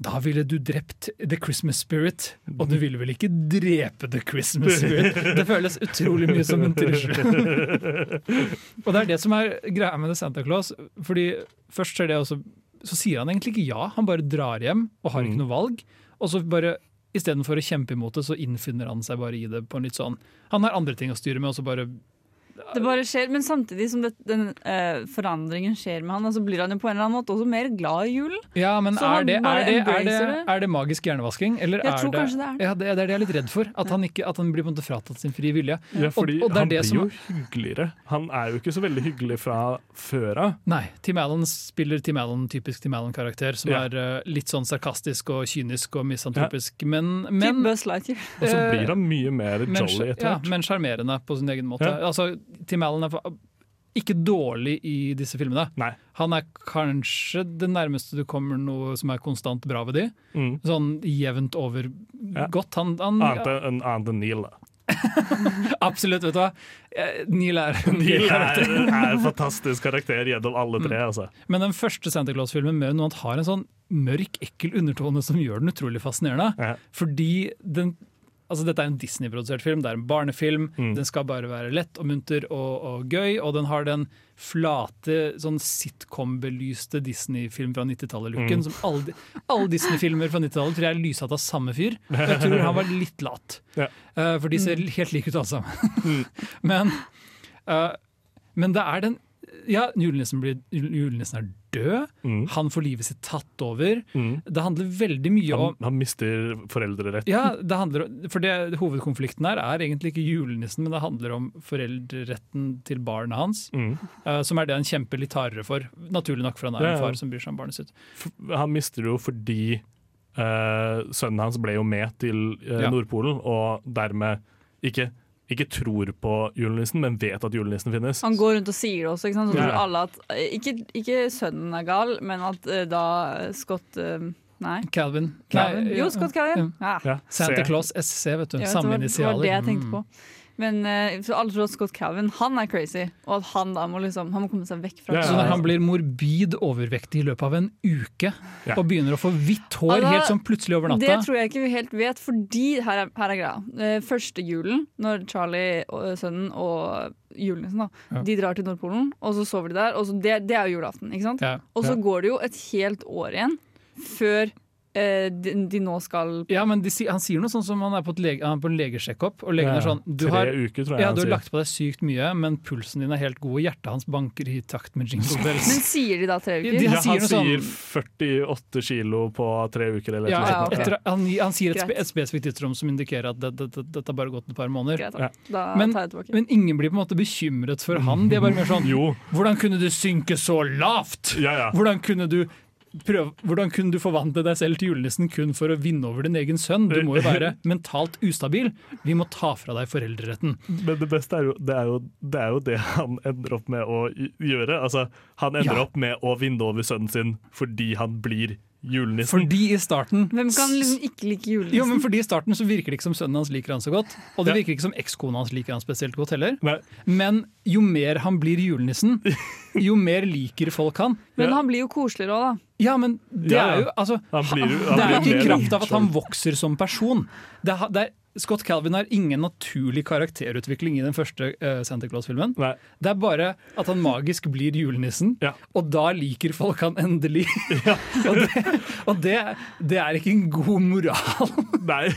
da ville du drept The Christmas Spirit, og du ville vel ikke drepe The Christmas [LAUGHS] Spirit? Det føles utrolig mye som en trussel. [LAUGHS] og det er det som er greia med The Santa Claus. Fordi først skjer det, også, så, så sier han egentlig ikke ja. Han bare drar hjem og har ikke Mm. noe valg. Og så bare Istedenfor å kjempe imot det, så innfinner han seg bare i det på en litt sånn Han har andre ting å styre med, og så bare Det bare skjer, Men samtidig som det, den uh, forandringen skjer med han, så blir han jo på en eller annen måte også mer glad i julen. Ja, men er det, er, det, er, det, er det magisk hjernevasking? Eller Jeg er tror det, kanskje det er det. Ja, det, er det jeg er litt redd for. At han, ikke, at han blir på en måte fratatt sin frie vilje. Ja, fordi og det er han det blir som- jo hyggeligere. Han er jo ikke så veldig hyggelig fra før av. Nei, Tim Allen spiller Tim Allen, typisk Tim Allen-karakter, som Ja. er uh, litt sånn sarkastisk og kynisk og misantropisk, men, Typ men, Buzz Lightyear. Og så Eh, blir han mye mer jolly etter ja, men sjarmerende på sin egen måte. Ja. Altså, Tim Allen er ikke dårlig i disse filmene. Nei. Han er kanskje det nærmeste du kommer noe som er konstant bra ved de. Mm. Sånn jevnt over Ja. godt. Han, han, Annet enn Neil. da. [LAUGHS] Absolutt, vet du hva. Eh, Neil er en [LAUGHS] Neil er, er en fantastisk karakter gjennom alle tre. Altså. Men den første Santa Claus-filmen med noe annet har en sånn mørk, ekkel undertone som gjør den utrolig fascinerende. Ja. Fordi den Altså Dette er en Disney-produsert film, det er en barnefilm. Mm. Den skal bare være lett og munter og, og gøy, og den har den flate, sånn sitcom-belyste Disney-film fra 90-tallet-looken. Mm. Som alle, alle Disney-filmer fra 90-tallet tror jeg er lyssatt av samme fyr. Og jeg tror han var litt lat. [LAUGHS] Ja. uh, for de ser helt like ut alle sammen. [LAUGHS] men, uh, men det er den Ja, julenissen, blir, julenissen er død. Mm. Han får livet sitt tatt over. Mm. Det handler veldig mye om Han, mister foreldrerett. ja, det handler, for det, Hovedkonflikten her er egentlig ikke julenissen, men det handler om foreldreretten til barnet hans. Mm. Uh, som er det han kjemper litt hardere for. Naturlig nok, for han er Ja, en far som bryr seg om barnet sitt. Han mister det jo fordi uh, sønnen hans ble jo med til uh, Ja. Nordpolen, og dermed ikke, ikke tror på julenissen, men vet at julenissen finnes. Han går rundt og sier det også, ikke sant? så Ja. alle at eh, ikke, ikke sønnen er gal, men at uh, da Scott uh, Nei. Calvin. Calvin. Nei, Jo, Scott Calvin. Ja. Ja, Santa. Claus SC, vet du. Ja, Samme det, var, det var det jeg tenkte Mm. Men uh, alle tror at Scott Calvin han er crazy, og at han da må liksom Han må komme seg vekk fra Ja, Så ja. når han blir morbid overvektig i løpet av en uke, Ja. og begynner å få hvitt hår Altså, helt sånn plutselig over natta Det tror jeg ikke vi helt vet, fordi her er, her er greia. Eh, første julen, når Charlie, og, sønnen og julenissen da, Ja. de drar til Nordpolen, og så sover de der. Og så det, det er jo julaften, ikke sant? ja. Og så går det jo et helt år igjen før eh, de, de nå skal ja, men de, Han sier noe sånn som han er på, et lege, han er på en legesjekkopp, og legen Ja, er sånn du har, uker, ja, du har lagt på deg sykt mye, men pulsen din er helt god, og hjertet hans banker i takt med jingle [LAUGHS] Men sier de da tre De- uker? de- Ja, han sier han noe sånn- sier 48 kilo på tre uker, eller Ja, noe ja, sånt. etter, han, han sier et, spe, et spesifikt tidsrom som indikerer at det, det, det, dette har bare gått et par måneder. Greit, da. Da Men- jeg tilbake. Men ingen blir på en måte bekymret for han. De er bare mer sånn [LAUGHS] Jo, Hvordan kunne du synke så lavt? ja, ja. Hvordan kunne du prøve, hvordan kunne du forvandle deg selv til julenissen kun for å vinne over din egen sønn? Du må jo være [LAUGHS] mentalt ustabil. Vi må ta fra deg foreldreretten. Men det beste er jo det, er jo det er jo det han ender opp med å gjøre. Altså, han ender Ja. opp med å vinne over sønnen sin fordi han blir julenissen. Fordi i starten Hvem kan liksom ikke like julenissen? jo, men fordi i starten så virker det ikke som sønnen hans liker han så godt. Og det Ja. virker ikke som ekskona hans liker han spesielt godt heller. Nei, Men jo mer han blir julenissen, [LAUGHS] jo mer liker folk han. Men Ja. han blir jo koseligere òg, da. Ja, men det Ja, ja. er jo altså, Han blir han Det er jo ikke i kraft av at han vokser som person. Det er, det er, Scott Calvin har ingen naturlig karakterutvikling i den første uh, Santa Claus-filmen. Det er bare at han magisk blir julenissen, Ja. og da liker folk han endelig. [LAUGHS] [LAUGHS] og det, og det, det er ikke en god moral. [LAUGHS] nei.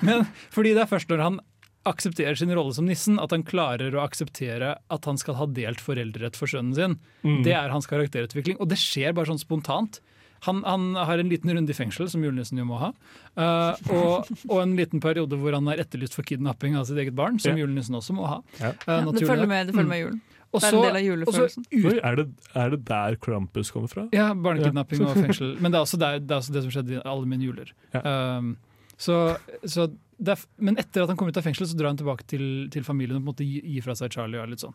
Men fordi det er først når han aksepterer sin rolle som nissen, at han klarer å akseptere at han skal ha delt foreldrerett for sønnen sin. Mm. Det er hans karakterutvikling, og det skjer bare sånn spontant. Han, han har en liten runde i fengsel, som julenissen jo må ha. Uh, og, og en liten periode hvor han er etterlyst for kidnapping av sitt eget barn, som Ja. julenissen også må ha. Ja. Uh, Ja, det følger med, det følger med julen. Også, Det er en del av julefølelsen. ut- Oi, er, det, er det der Krampus kommer fra? Ja, barnekidnapping og fengsel. Men det er også, det, det, er også det som skjedde i alle mine juler. Ja. Um, så, så det er, men etter at han kom ut av fengsel, så drar han tilbake til, til familien og på en måte gir gi fra seg Charlie. og litt sånn.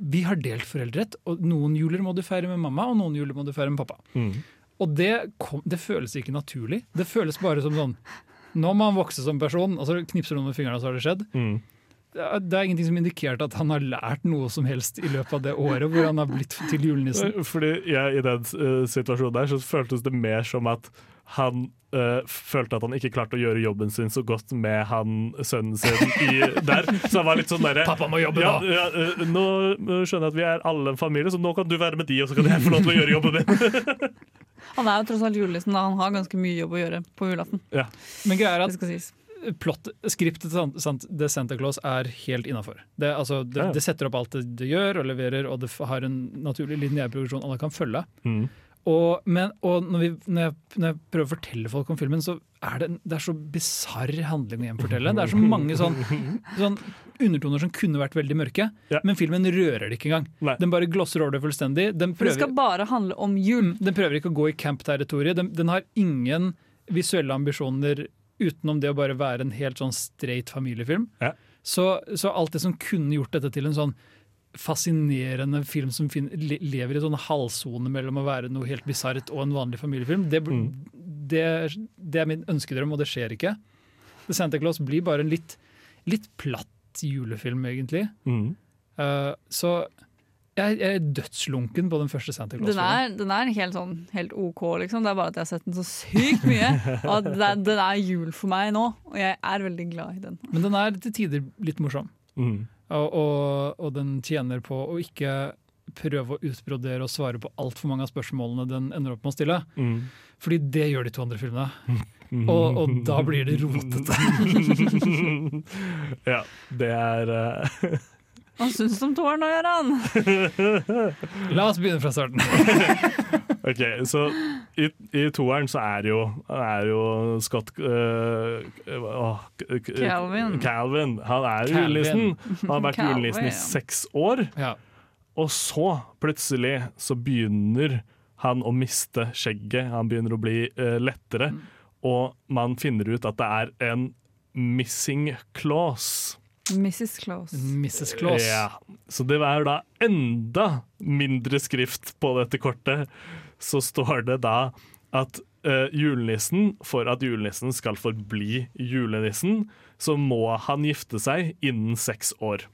Vi har delt foreldrerett, og noen juler må du feire med mamma, og noen juler må du feire med pappa. Mm. Og det, kom, det føles ikke naturlig. Det føles bare som sånn Nå må han vokse som person, og så knipser noen med fingrene, og så har det skjedd. Mm. Det er, det er ingenting som indikerte at han har lært noe som helst i løpet av det året hvor han har blitt til julenissen. Fordi jeg, I den uh, situasjonen der så føltes det mer som at han uh, følte at han ikke klarte å gjøre jobben sin så godt med han sønnen sin i, der. Så han var litt sånn derre Pappa må jobbe ja, nå! ja, uh, Nå skjønner jeg at vi er alle en familie, så nå kan du være med de, og så kan jeg få lov til å gjøre jobben min. [LAUGHS] Han er jo tross alt julenissen, da. Han har ganske mye jobb å gjøre på julaften. Men greia er at plott, skriptet til Santa Claus er helt innafor. Det, altså, det, Ja. det setter opp alt det, det gjør og leverer, og det har en naturlig lineær progresjon alle kan følge. Mm. Og, men, og når, vi, når, jeg, når jeg prøver å fortelle folk om filmen, så er det, det er så bisarr handling å gjenfortelle. Det er så mange sånn, sånn undertoner som kunne vært veldig mørke, Ja. men filmen rører det ikke engang. Nei. Den bare glosser over det fullstendig. Den prøver, det skal bare handle om jul. Mm, den prøver ikke å gå i camp-territoriet. Den, den har ingen visuelle ambisjoner utenom det å bare være en helt sånn straight familiefilm. Ja. Så, så alt det som kunne gjort dette til en sånn fascinerende film som lever i en halvsone mellom å være noe helt bisart og en vanlig familiefilm, det, Mm. det, det er min ønskedrøm, og det skjer ikke. The Santa Claus blir bare en litt, litt platt julefilm, egentlig. Mm. Uh, så jeg, jeg er dødslunken på den første Santa Claus-filmen. er, den er helt sånn helt OK, liksom. Det er bare at jeg har sett den så sykt mye. Og at det, er- den er jul for meg nå, og jeg er veldig glad i den. Men den er til tider litt morsom. Mm. Og, og, og den tjener på å ikke prøve å utbrodere og svare på altfor mange av spørsmålene den ender opp med å stille. Mm. Fordi det gjør de to andre filmene. Mm. Og, og da blir det rotete. [LAUGHS] ja, det er eh, [LAUGHS] Hva syns du om toeren nå, Gøran? [LAUGHS] La oss begynne fra starten. [LAUGHS] OK, så i, i toeren så er jo, er jo Scott uh, k- Calvin. Calvin. Han er julenissen. Han har vært julenissen i seks år. Ja. Og så, plutselig, så begynner han å miste skjegget. Han begynner å bli uh, lettere. Og man finner ut at det er en missing clause. Mrs. Claus. Mrs. Claus. Ja. Så det er da enda mindre skrift på dette kortet. Så står det da at uh, julenissen, for at julenissen skal forbli julenissen, så må han gifte seg innen seks år.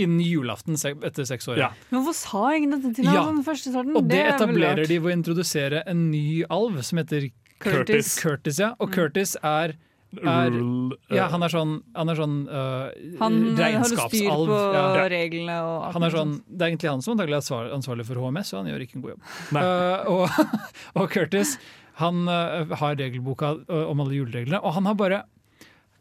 Innen julaften etter seks år. Ja. Men hvorfor sa ingen dette til ham Ja. den første starten? Og det det etablerer de ved å introdusere en ny alv som heter Curtis. Curtis. ja. Og Curtis er Er- eh, Ja, han er sånn, han er sånn uh, Han har styr på Ja. reglene og alt Han er sånn, det er egentlig han som antagelig er ansvarlig for HMS, og han gjør ikke en god jobb. Uh, og, [LAUGHS] og Curtis han uh, har regelboka om alle julereglene, og han har bare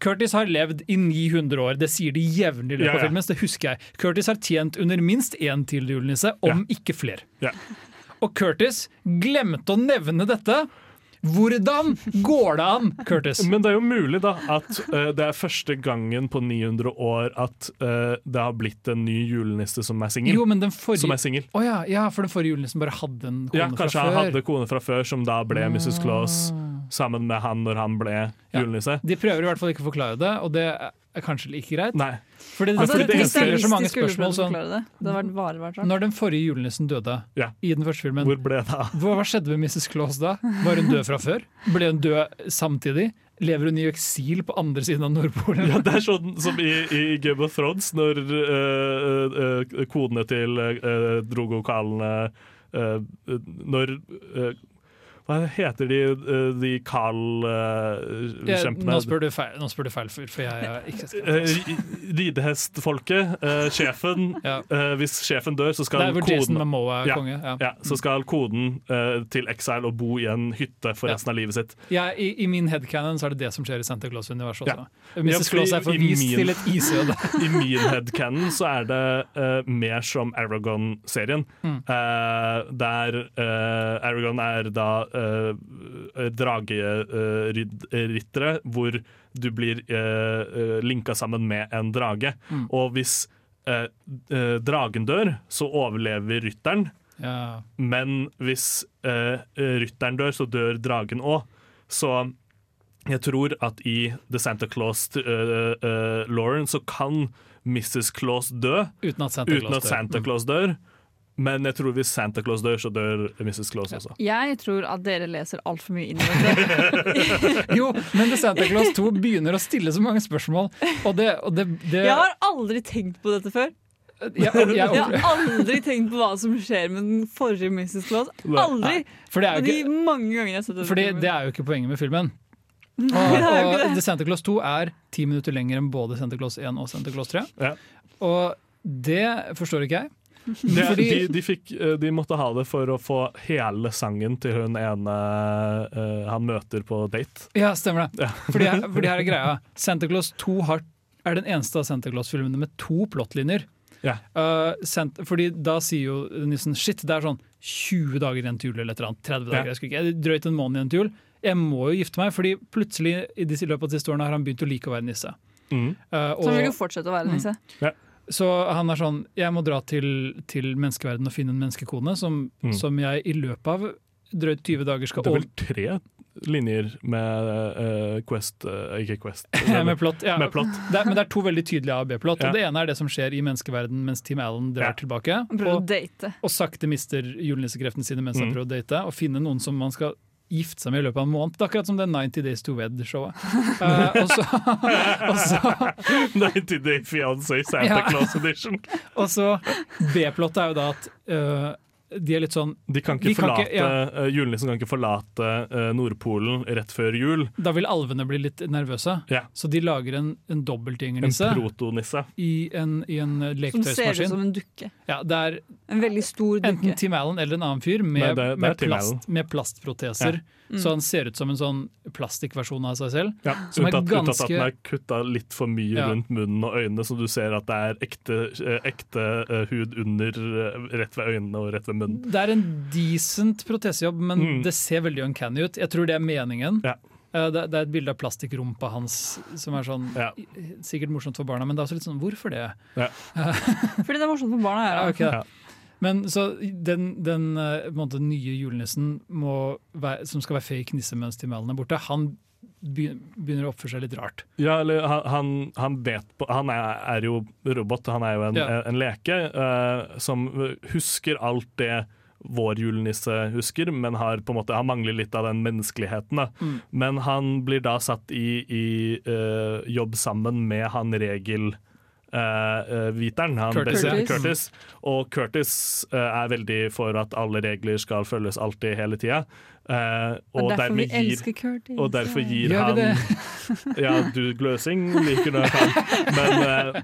Curtis har levd i 900 år, det sier de jevnlig i løpet Ja, av ja. filmen. Det husker jeg. Curtis har tjent under minst én til julenisse, om ikke flere. Ja. Og Curtis glemte å nevne dette. Hvordan går det an, Curtis? Men det er jo mulig da at uh, det er første gangen på 900 år at uh, det har blitt en ny julenisse som er singel. Jo, men den Som forrige. Å ja, ja, for den forrige julenissen bare hadde en kone Ja, fra kanskje han hadde kone fra før som da ble Mrs. Claus Ah. sammen med han når han ble Ja. julenisse. De prøver i hvert fall ikke å forklare det, og det er kanskje like greit. Nei. Fordi det, Altså, fordi det hvis stiller så mange spørsmål sånn Det Det. Når den forrige julenissen døde Ja. i den første filmen, Hvor ble det av? hva, hva skjedde med Mrs. Claus da? Var hun død fra før? Ble hun død samtidig? Lever hun i eksil på andre siden av Nordpolen? Ja, det er sånn som i, i Game of Thrones, når øh, øh, kodene til øh, Drogo-kalene Når Hva heter de, øh, de Jeg- Kal-kjempene? nå, spør du feil, nå spør du feil fyr, for jeg er ikke Ridehestfolket, uh, sjefen. [LAUGHS] ja. hvis sjefen dør, så skal koden er Ja. konge. Ja. så skal koden til Exile og bo i en hytte for resten av livet sitt. Ja, i, I min headcanon så er det det som skjer i Santa Claus-universet også. Mrs. Claus er forvist min- til et isøde. [LAUGHS] I min headcanon så er det eh, mer som Aragon-serien. Mm. Eh, der eh, Aragon er da uh, drageryttere, hvor du blir uh, linka sammen med en drage. Mm. Og hvis eh, eh, dragen dør, så overlever rytteren. Ja. Men hvis eh, rytteren dør, så dør dragen òg. Så jeg tror at i The Santa Claus-Lauren så kan Mrs. Claus dø Uten at Santa uten Claus at. Santa Mm. Claus dør. Men jeg tror hvis Santa Claus dør, så dør Mrs. Claus også. Jeg tror at dere leser altfor mye inn i dette. [LAUGHS] Jo, men The Santa Claus 2 begynner å stille så mange spørsmål, og det, og det, det Jeg har aldri tenkt på dette før. jeg, jeg, Jeg har aldri tenkt på hva som skjer med den forrige Mrs. Claus. Aldri! For det er de ikke mange ganger jeg har sett denne Fordi filmen. det er jo ikke poenget med filmen. [LAUGHS] Og, det og. The Santa Claus 2 er ti minutter lenger enn både Santa Claus 1 og Santa Claus 3. Ja. Og det forstår ikke jeg. [LAUGHS] Det, Fordi- de, de, fikk, eh, de måtte ha det for å få hele sangen til hun ene uh, han møter på date. Ja, stemmer det. Ja. Fordi, her- [LAUGHS] fordi her er greia. Santa Claus 2 har, er den eneste av Santa Claus-filmene med to plottlinjer. Ja. Uh, fordi da sier jo nissen shit, det er sånn 20 dager igjen til jul eller et eller annet. 30 dager, Ja. jeg ikke. Drøyt en måned igjen til jul. Jeg må jo gifte meg, fordi plutselig i disse, løpet av de siste årene har han begynt å like å være nisse. Mm. Uh, Så han vil jo fortsette å være nisse. Så han er sånn Jeg må dra til, til menneskeverdenen og finne en menneskekone som, Mm. som jeg i løpet av drøyt 20 dager skal Det er vel tre linjer med uh, Quest uh, Ikke Quest, [LAUGHS] med plott. Ja. med plott. Det er, men det er to veldig tydelige A- og B-plott. Ja. Det ene er det som skjer i menneskeverden mens Tim Allen drar Ja. tilbake. Og, å date. og sakte mister julenissekreftene sine mens han Mm. prøver å date. Og finne noen som man skal gifte seg med i løpet av en måned. Det er akkurat som det 90 Days to Wed-showet. Uh, [LAUGHS] og så, og så, 90 Day Fiancé Santa. Claus Edition. og så B-plottet er jo da at eh, de er litt sånn De kan ikke Vi kan ikke- ja. eh, Julenissen kan ikke forlate eh, Nordpolen rett før jul. Da vil alvene bli litt nervøse. Ja. Så de lager en, en En protonisse. i en, i en Som ser ut som en dukke. Ja, det er En veldig stor enten dukke. Tim Allen eller en annen fyr med, Nei, det- det med, plast, med plastproteser. Så han ser ut som en sånn plastikkversjon av seg selv. Ja, Som er unntatt, unntatt at ganske- den er kutta litt for mye Ja. rundt munnen og øynene, så du ser at det er ekte, eh, ekte eh, hud under, eh, rett ved øynene og rett ved munnen. Det er en decent protesejobb, men Mm. det ser veldig uncanny ut. Jeg tror det er meningen. Ja. Eh, Det, det er et bilde av plastikkrumpa hans som er sånn Ja. sikkert morsomt for barna, men det er også litt sånn hvorfor det? [LAUGHS] Fordi det er morsomt for barna. Ja, okay. Ja. Men så den, den eh, måte, nye julenissen må være, som skal være fake nisse mens Tim Allen er borte, han begynner å oppføre seg litt rart. Ja, eller han, han, vet på Han er, er jo robot, han er jo en, Ja. en leke uh, som husker alt det vår julenisse husker, men har på en måte, han mangler litt av den menneskeligheten. Mm. Men han blir da satt i, i uh, jobb sammen med han regel... eh, eh, viteren, han Curtis, beste- Curtis. Og Curtis uh, er veldig for at alle regler skal følges alltid hele tida. Uh, Og og, derfor vi gir, elsker Curtis. og derfor gir Gjør han? [LAUGHS] Ja, du gløsing liker nok han. Men eh,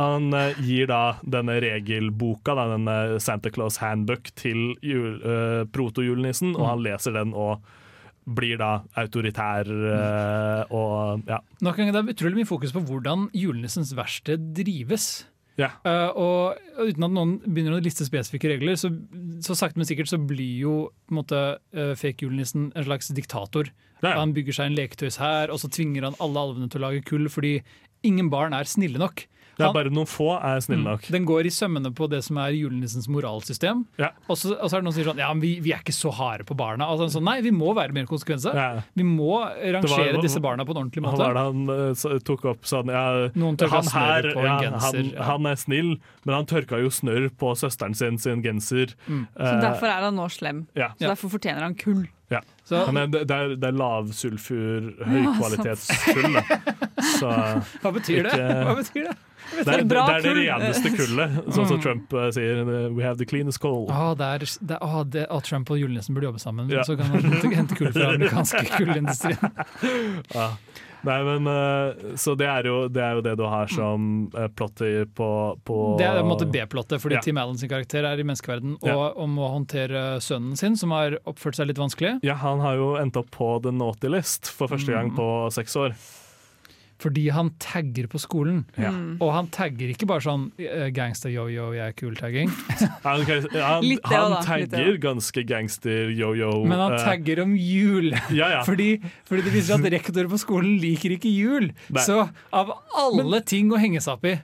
han eh, gir da denne regelboka, da, denne Santa Claus Handbook, til jul, eh, protojulenissen, og han leser den og blir da autoritær eh, og ja. Nok en gang, Det er utrolig mye fokus på hvordan julenissens verksted drives. Yeah. Uh, og uten at noen begynner å liste spesifikke regler, så, så sakte, men sikkert så blir jo måte uh, fake-julenissen en slags diktator. Ja. Han bygger seg en leketøys her, og så tvinger han alle alvene til å lage kull, fordi ingen barn er snille nok. Det er bare noen få er snille nok. Den går i sømmene på det som er julenissens moralsystem. Ja. Og, så, og så er det noen som sier sånn Ja, men vi, vi er ikke så harde på barna. Altså, sånn, nei, vi må være mer konsekvenser. Ja. Vi må rangere var- disse barna på en ordentlig måte det han eh, så- tok opp sånn ja, han her, på en ja, genser, Han, ja. han er snill, men han tørka jo snørr på søsteren sin sin genser. Mm. Så Eh, derfor er han nå slem. ja. Så derfor fortjener han kull. Så, Han er, det, er, det er lavsulfur, høykvalitetskull. Så hva betyr det? Hva betyr det? Det er det, er det reneste kullet, sånn som Mm. Trump uh, sier. We have the cleanest coal. Ah, det er, det, ah, det, ah, Trump og julenissen burde jobbe sammen, Ja. så kan han hente, kull fra den [LAUGHS] amerikanske kullindustrien. [LAUGHS] Ja. Nei, men, eh, så det er, jo, det er jo det du har som uh, plotter på, på Det er på en måte B-plottet, fordi Ja. Tim Allen sin karakter er i menneskeverden Ja. og, om å håndtere sønnen sin, som har oppført seg litt vanskelig. Ja, han har jo endt opp på the naughty list for første gang Mm. på seks år. Fordi han tagger på skolen. Ja. Mm. Og han tagger ikke bare sånn eh, gangster yo-yo, jeg er kul-tagging. [LAUGHS] Han, han, Litt han tagger ganske gangster yo-yo. Men han eh, tagger om jul! [LAUGHS] Ja, ja. Fordi, fordi det viser at rektor på skolen liker ikke jul. Nei. Så av alle ting å henge seg opp i,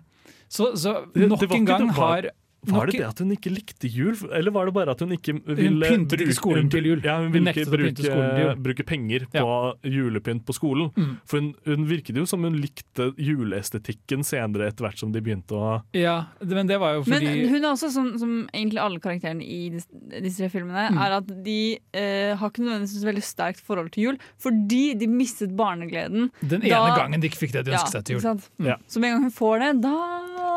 så, så nok en gang har Var det det at hun ikke likte jul, eller var det bare at hun ikke ville pyntet ikke skolen til jul. Ja, hun Hun ville ikke bruke, bruke penger på julepynt på skolen. Mm. For hun, hun virket jo som hun likte juleestetikken senere, etter hvert som de begynte å Ja, det- men det var jo fordi Men hun er også som, som egentlig alle karakterene i disse, disse tre filmene, Mm. er at de eh, har ikke nødvendigvis et veldig sterkt forhold til jul, fordi de mistet barnegleden. den ene da- gangen de ikke fikk det de ønsket seg til ikke jul. sant? Ja. Så med en gang hun får det, da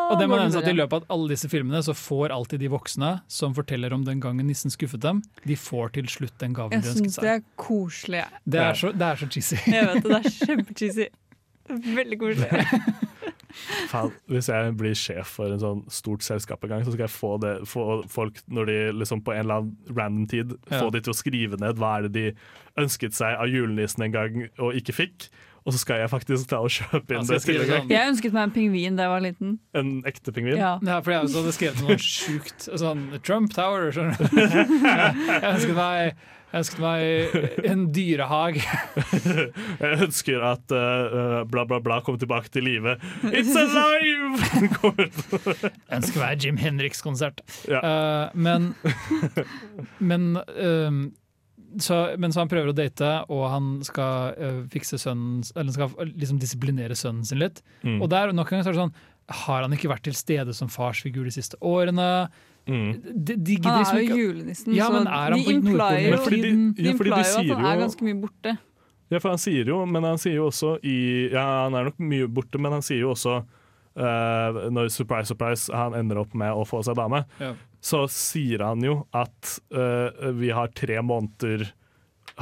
Og det må nevnes at I løpet av alle disse filmene så får alltid de voksne som forteller om den gangen nissen skuffet dem, de får til slutt den gaven Jeg de syns ønsket det seg. er koselig. Det er så, det er så cheesy. [LAUGHS] Jeg vet det, det er kjempecheesy. Veldig koselig. [LAUGHS] Faen, hvis jeg blir sjef for en sånn stort selskap en gang, så skal jeg få, det, få folk, når de liksom på en eller annen random tid, Ja. få de til å skrive ned hva er det de ønsket seg av julenissen en gang og ikke fikk. Og så skal jeg faktisk ta og kjøpe inn Altså, det sånn- Jeg ønsket meg en pingvin da jeg var liten. En ekte pingvin. Ja. Ja, for jeg også hadde skrevet noe sjukt sånn Trump Tower, skjønner du. Jeg ønsket meg, jeg ønsket meg en dyrehag. Jeg ønsker at uh, bla, bla, bla kommer tilbake til live. It's alive! [LAUGHS] Jeg ønsker meg Jim Henriks-konsert. Ja. Uh, men men, ehm, så, men så han prøver å date, og han skal eh, fikse sønnen Eller skal liksom disiplinere sønnen sin litt. Mm. Og der nok en gang så er det sånn Har han ikke vært til stede som farsfigur de siste årene? Mm. De, de Han liksom er jo ikke julenissen, Ja, så men er han de implier jo, fordi de- de ja, fordi de implier jo at han er ganske mye borte. Ja, for han sier jo, men han sier jo også i Ja, han er nok mye borte, men han sier jo også uh, når surprise, surprise, han ender opp med å få seg dame, Ja. Så sier han jo at uh, vi har tre måneder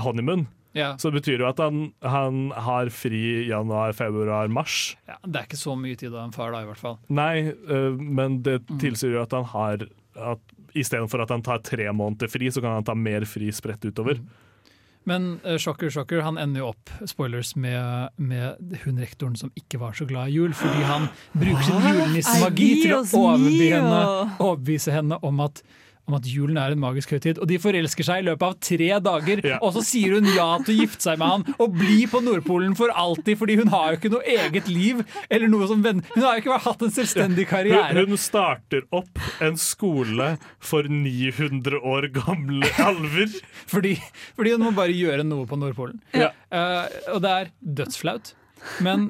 honeymoon. ja, Så det betyr jo at han, han har fri januar, februar, mars. ja, Det er ikke så mye tid av en far, da, i hvert fall. Nei, uh, men det Mm. tilsier jo at han har at Istedenfor at han tar tre måneder fri, så kan han ta mer fri spredt utover. Mm. Men uh, shocker, shocker, han ender jo opp spoilers, med, med hun rektoren som ikke var så glad i jul, fordi han bruker sin julenissemagi til å overbevise henne, overbevise henne om at om at julen er en magisk høytid, og de forelsker seg i løpet av tre dager. Ja. Og så sier hun ja til å gifte seg med han og bli på Nordpolen for alltid, fordi hun har jo ikke noe eget liv. eller noe som venn. Hun har jo ikke hatt en selvstendig karriere. Hun, hun starter opp en skole for 900 år gamle alver. [LAUGHS] Fordi, fordi hun må bare gjøre noe på Nordpolen. Ja. Uh, og det er dødsflaut. Men,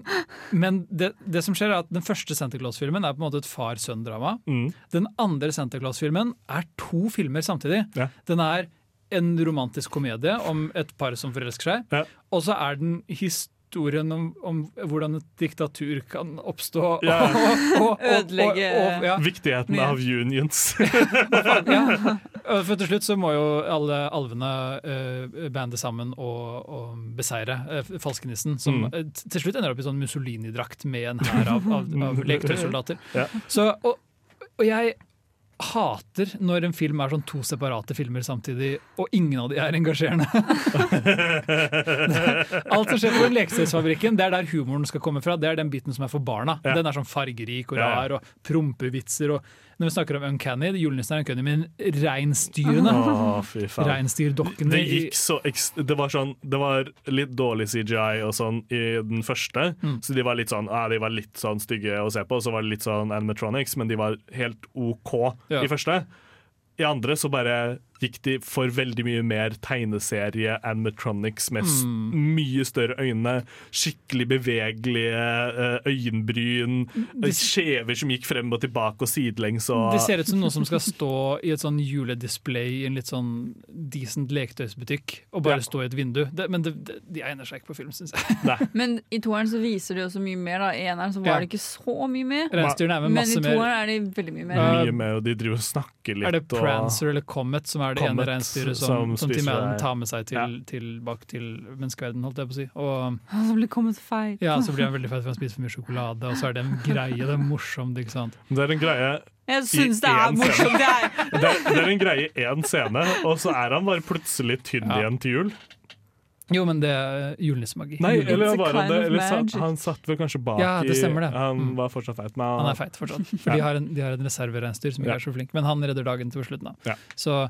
men det, det som skjer er at den første Santa Claus-filmen er på en måte et far-sønn-drama. Mm. Den andre Santa Claus-filmen er to filmer samtidig. Ja. Den er en romantisk komedie om et par som forelsker seg. Ja. Og så er den historien om, om hvordan et diktatur kan oppstå. Ja. Og, og, og, Ødelegge- og, og, ja. Viktigheten av unions. [LAUGHS] Ja. For til slutt så må jo alle alvene uh, bande sammen og, og beseire uh, falskenissen, som Mm. eh, til slutt ender opp i sånn Mussolini-drakt med en hær av, av, av [LAUGHS] leketøysoldater. Ja. Så, og, og jeg hater når en film er sånn to separate filmer samtidig, og ingen av de er engasjerende. [LAUGHS] Alt som skjer på den leketøysfabrikken, det er der humoren skal komme fra. Det er den biten som er for barna. Ja. Den er sånn fargerik og rar og prompevitser. Og når vi snakker om Uncanny, julenissen er uncanny, men reinsdyrene oh. Reinsdyrdokkene Det gikk så ekst Det var sånn Det var litt dårlig CGI og sånn i den første. Mm. Så de var litt sånn ah, De var litt sånn stygge å se på, og så var det litt sånn animatronics, men de var helt OK Ja. i første. I andre så bare gikk de for veldig mye mer tegneserie animatronics med s- Mm. mye større øyne, skikkelig bevegelige eh, øyenbryn, Det- skjever som gikk frem og tilbake og sidelengs og Det ser ut som noe som skal stå i et sånn juledisplay i en litt sånn decent leketøysbutikk, og bare Ja. stå i et vindu. Det, men det, det, de egner seg ikke på film, syns jeg. [LAUGHS] Men i toeren så viser de også mye mer. da I eneren så Ja. var det ikke så mye med. Er med Men i toeren er de veldig mye mer. Ja. mye med, og de driver og snakker litt. Er det og- Prancer eller Comet som er det ene reinsdyret som som, som tar med seg til, Ja. tilbake til menneskeverdenen, holdt jeg på å si. Og Han blir kommet feil. ja, så blir han veldig feit for han spiser for mye sjokolade, og så er det en greie, det er morsomt, ikke sant. Det er en greie Jeg syns det er morsomt. Det er. [LAUGHS] Det er, det er en greie i én scene, og så er han bare plutselig tynn Ja. igjen til jul. Jo, men det er julenissemagi. Nei, eller var han det? Eller satt, han satt vel kanskje bak Ja, det stemmer det. i Han Mm. var fortsatt feit, men Han er feit fortsatt, for de har en, de har en reservereinsdyr som ikke Ja. er så flink, men han redder dagen til slutten. da. Ja. Så,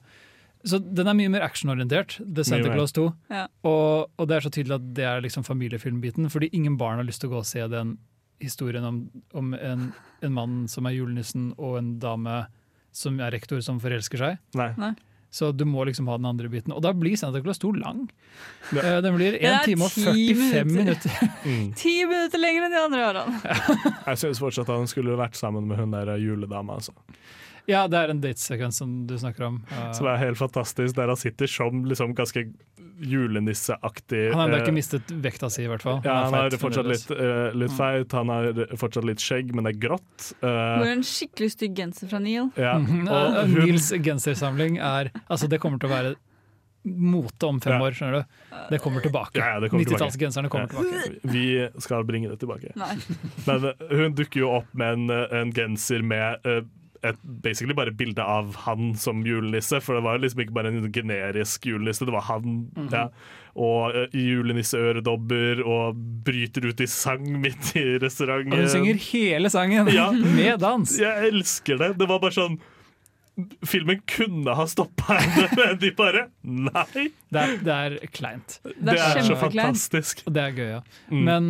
så den er mye mer actionorientert, The Santa. Claus 2. Ja. Og, og det er så tydelig at det er liksom familiefilmbiten, fordi ingen barn har lyst til å gå og se den historien om, om en, en mann som er julenissen, og en dame som er rektor som forelsker seg. Nei. Så du må liksom ha den andre biten. Og da blir Santa Claus 2 lang. Ja. Eh, Den blir Den 1 er time og 45 minutter. minutter. Mm. [LAUGHS] [LAUGHS] Ti minutter lenger enn de andre årene. Jeg syns fortsatt at han skulle vært sammen med hun der juledama. Altså. Ja, det er en datesekvens som du snakker om. Uh, Som er helt fantastisk, der han sitter som liksom ganske julenisseaktig. Han har ennå eh, ikke mistet vekta si, i hvert fall. Ja, han er har fortsatt litt, uh, litt feit, han har fortsatt litt skjegg, men det er grått. Uh, det er en skikkelig stygg genser fra Neil. ja. [LAUGHS] Og eh, hun, Neils gensersamling er Altså, det kommer til å være mote om fem Ja. år, skjønner du. Det kommer tilbake. Ja, ja, det kommer tilbake. 90-tallsgenserne kommer tilbake. vi skal bringe det tilbake. Nei. Men eh, hun dukker jo opp med en, eh, en genser med eh, et, basically bare bilde av han som julenisse, for det var liksom ikke bare en generisk julenisse, det var han. Mhm. ja. Og uh, julenisseøredobber og bryter ut i sang midt i restauranten. Og hun synger hele sangen Ja. [LAUGHS] med dans. Jeg elsker det. Det var bare sånn Filmen kunne ha stoppa henne, [LAUGHS] men de bare Nei! Det er, det er kleint. Det er så fantastisk. Og det er gøy, ja. Mm. Men,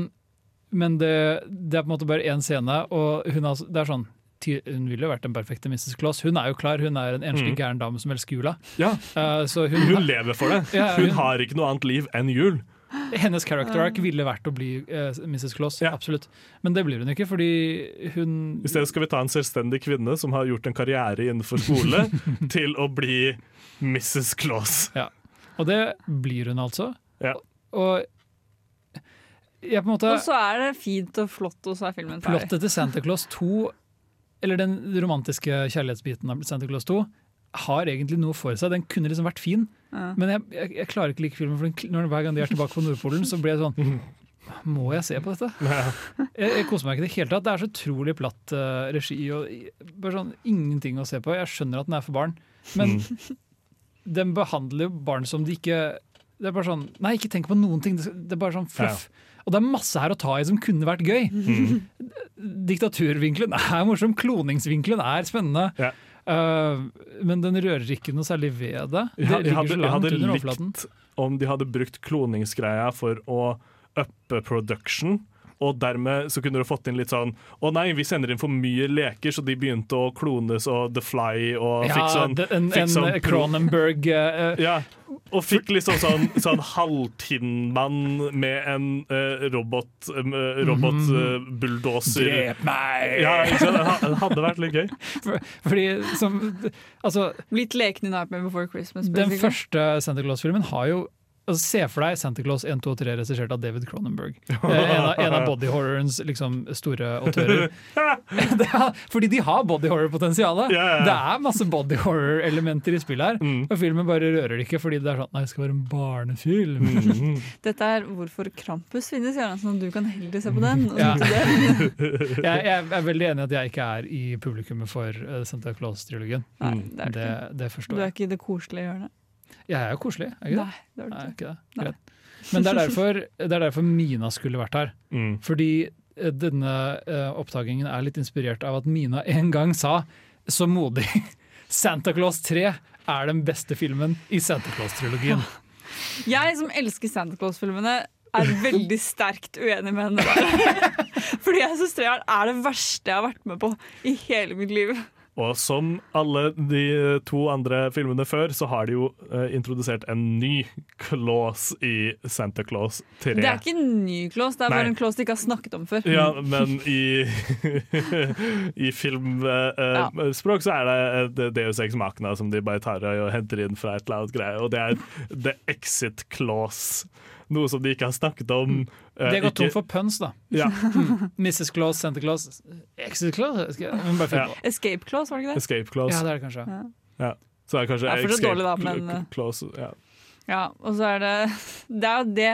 men det, det er på en måte bare én scene, og hun har, det er sånn hun ville jo vært den perfekte Mrs. Kloss. Hun er jo klar, hun er en enslig Mm. gæren dame som elsker jula. Ja, Uh, så hun, hun lever for det. Ja, Hun hun- har ikke noe annet liv enn jul. hennes character arc ville vært å bli uh, Mrs. Kloss, Ja. absolutt. Men det blir hun ikke, fordi hun I stedet skal vi ta en selvstendig kvinne som har gjort en karriere innenfor skole, [LAUGHS] til å bli Mrs. Claus. Og det blir hun altså. Ja. Og jeg på en måte Og så er det fint og flott, og så er filmen ferdig. Plottet til Santa Claus 2, eller den romantiske kjærlighetsbiten av Santa Claus 2, har egentlig noe for seg. Den kunne liksom vært fin, Ja. men jeg, jeg, jeg klarer ikke å like filmen. For den, når, hver gang de er tilbake på Nordpolen, så blir jeg sånn Må jeg se på dette? Jeg, jeg koser meg ikke i det hele tatt. Det er så utrolig platt uh, regi og bare sånn ingenting å se på. Jeg skjønner at den er for barn, men den behandler jo barn som de ikke Det er bare sånn Nei, ikke tenk på noen ting. Det det er bare sånn fluff. Og det er masse her å ta i som kunne vært gøy. Mm. [LAUGHS] Diktaturvinkelen er morsom, kloningsvinkelen er spennende. Ja. Uh, men den rører ikke noe særlig ved det. Det Jeg hadde, jeg hadde, jeg hadde likt om de hadde brukt kloningsgreia for å uppe production. Og dermed så kunne du fått inn litt sånn Å nei, vi sender inn for mye leker, så de begynte å klones og The Fly og Ja, fikk sånn, det- en, en sånn Cronenberg uh, Ja, og fikk liksom sånn, sånn halvtinnmann med en uh, robot, uh, robotbulldoser. uh, bulldozer. Drep meg! Ja, ikke? Det hadde vært litt gøy. For, fordi som Altså, Litt leken i Nightmare Before Christmas. den første Santa Claus-filmen har jo Altså, se for deg Santa Claus 1, 2 og 3 regissert av David Cronenberg. Eh, en, av, en av [LAUGHS] body horrorens liksom, store autører. [LAUGHS] Er, fordi de har body horror-potensial. Yeah, ja. Det er masse body horror-elementer i spillet her. Mm. Og filmen bare rører det ikke fordi det er sånn Nei, det skal være en barnefilm. Mm. [LAUGHS] Dette er hvorfor Krampus finnes, Jørgen, sånn du kan heller se på den. og Ja. det. Jeg, jeg er veldig enig i at jeg ikke er i publikummet for eh, Santa Claus-trilogien. Mm. det du Det, forstår jeg. Du er ikke i det koselige hjørnet. Jeg er jo koselig, er jeg ikke det? Nei, det er du Nei, ikke. det. Nei. Greit. Men det er, [LAUGHS] derfor, det er derfor Mina skulle vært her. Mm. Fordi eh, denne uh, oppdagingen er litt inspirert av at Mina en gang sa, så modig, [LAUGHS] Santa Claus 3 er den beste filmen i Santa Claus-trilogien. [LAUGHS] Jeg som elsker Santa Claus-filmene, er veldig sterkt uenig med henne. Fordi jeg syns treeren er det verste jeg har vært med på i hele mitt liv. Og som alle de to andre filmene før, så har de jo eh, introdusert en ny clause i Santa Claus 3. Det er ikke en ny clause, det er Nei. bare en clause de ikke har snakket om før. Ja, [LAUGHS] men i, [LAUGHS] i filmspråk så er det Deus Ex Machina som de bare tar og henter inn fra et eller annet greie. Og det er The Exit Clause. Noe som de ikke har snakket om. Uh, Det går tom for puns, da. ja, [LAUGHS] Mrs. Claus, Santa Claus, Exit Claus Ja. Escape Claus, var det ikke det? Escape Claus. Ja, det er det kanskje. Så det er kanskje for det er Escape dårlig da, men, Claus. Ja. Ja, og så er det [LAUGHS] Det er jo det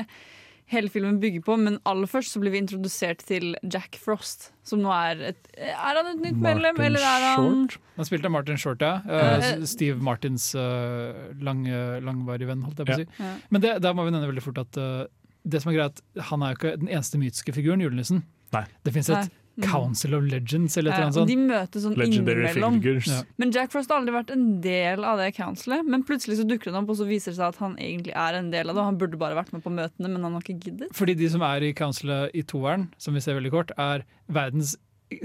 hele filmen bygger på, men aller først så blir vi introdusert til Jack Frost, som nå er et Er han et nytt medlem, eller er han Short? Han spilte Martin Short, ja. Eh, Steve Martins uh, lang, langvarige venn, holdt jeg på å si. Ja. Men det, der må vi nevne veldig fort at uh, det som er greit, han er jo ikke den eneste mytiske figuren, julenissen. Nei. Det fins et Mm. Council of Legends eller eller og annet de sånt. møtes sånn Legendary innimellom. Figures. Ja. Men Jack Frost har aldri vært en del av det councilet. Men plutselig så dukker han opp, og så viser det seg at han egentlig er en del av det. Han burde bare vært med på møtene, men han har ikke giddet. Fordi de som er i Councilet i toeren, som vi ser veldig kort, er verdens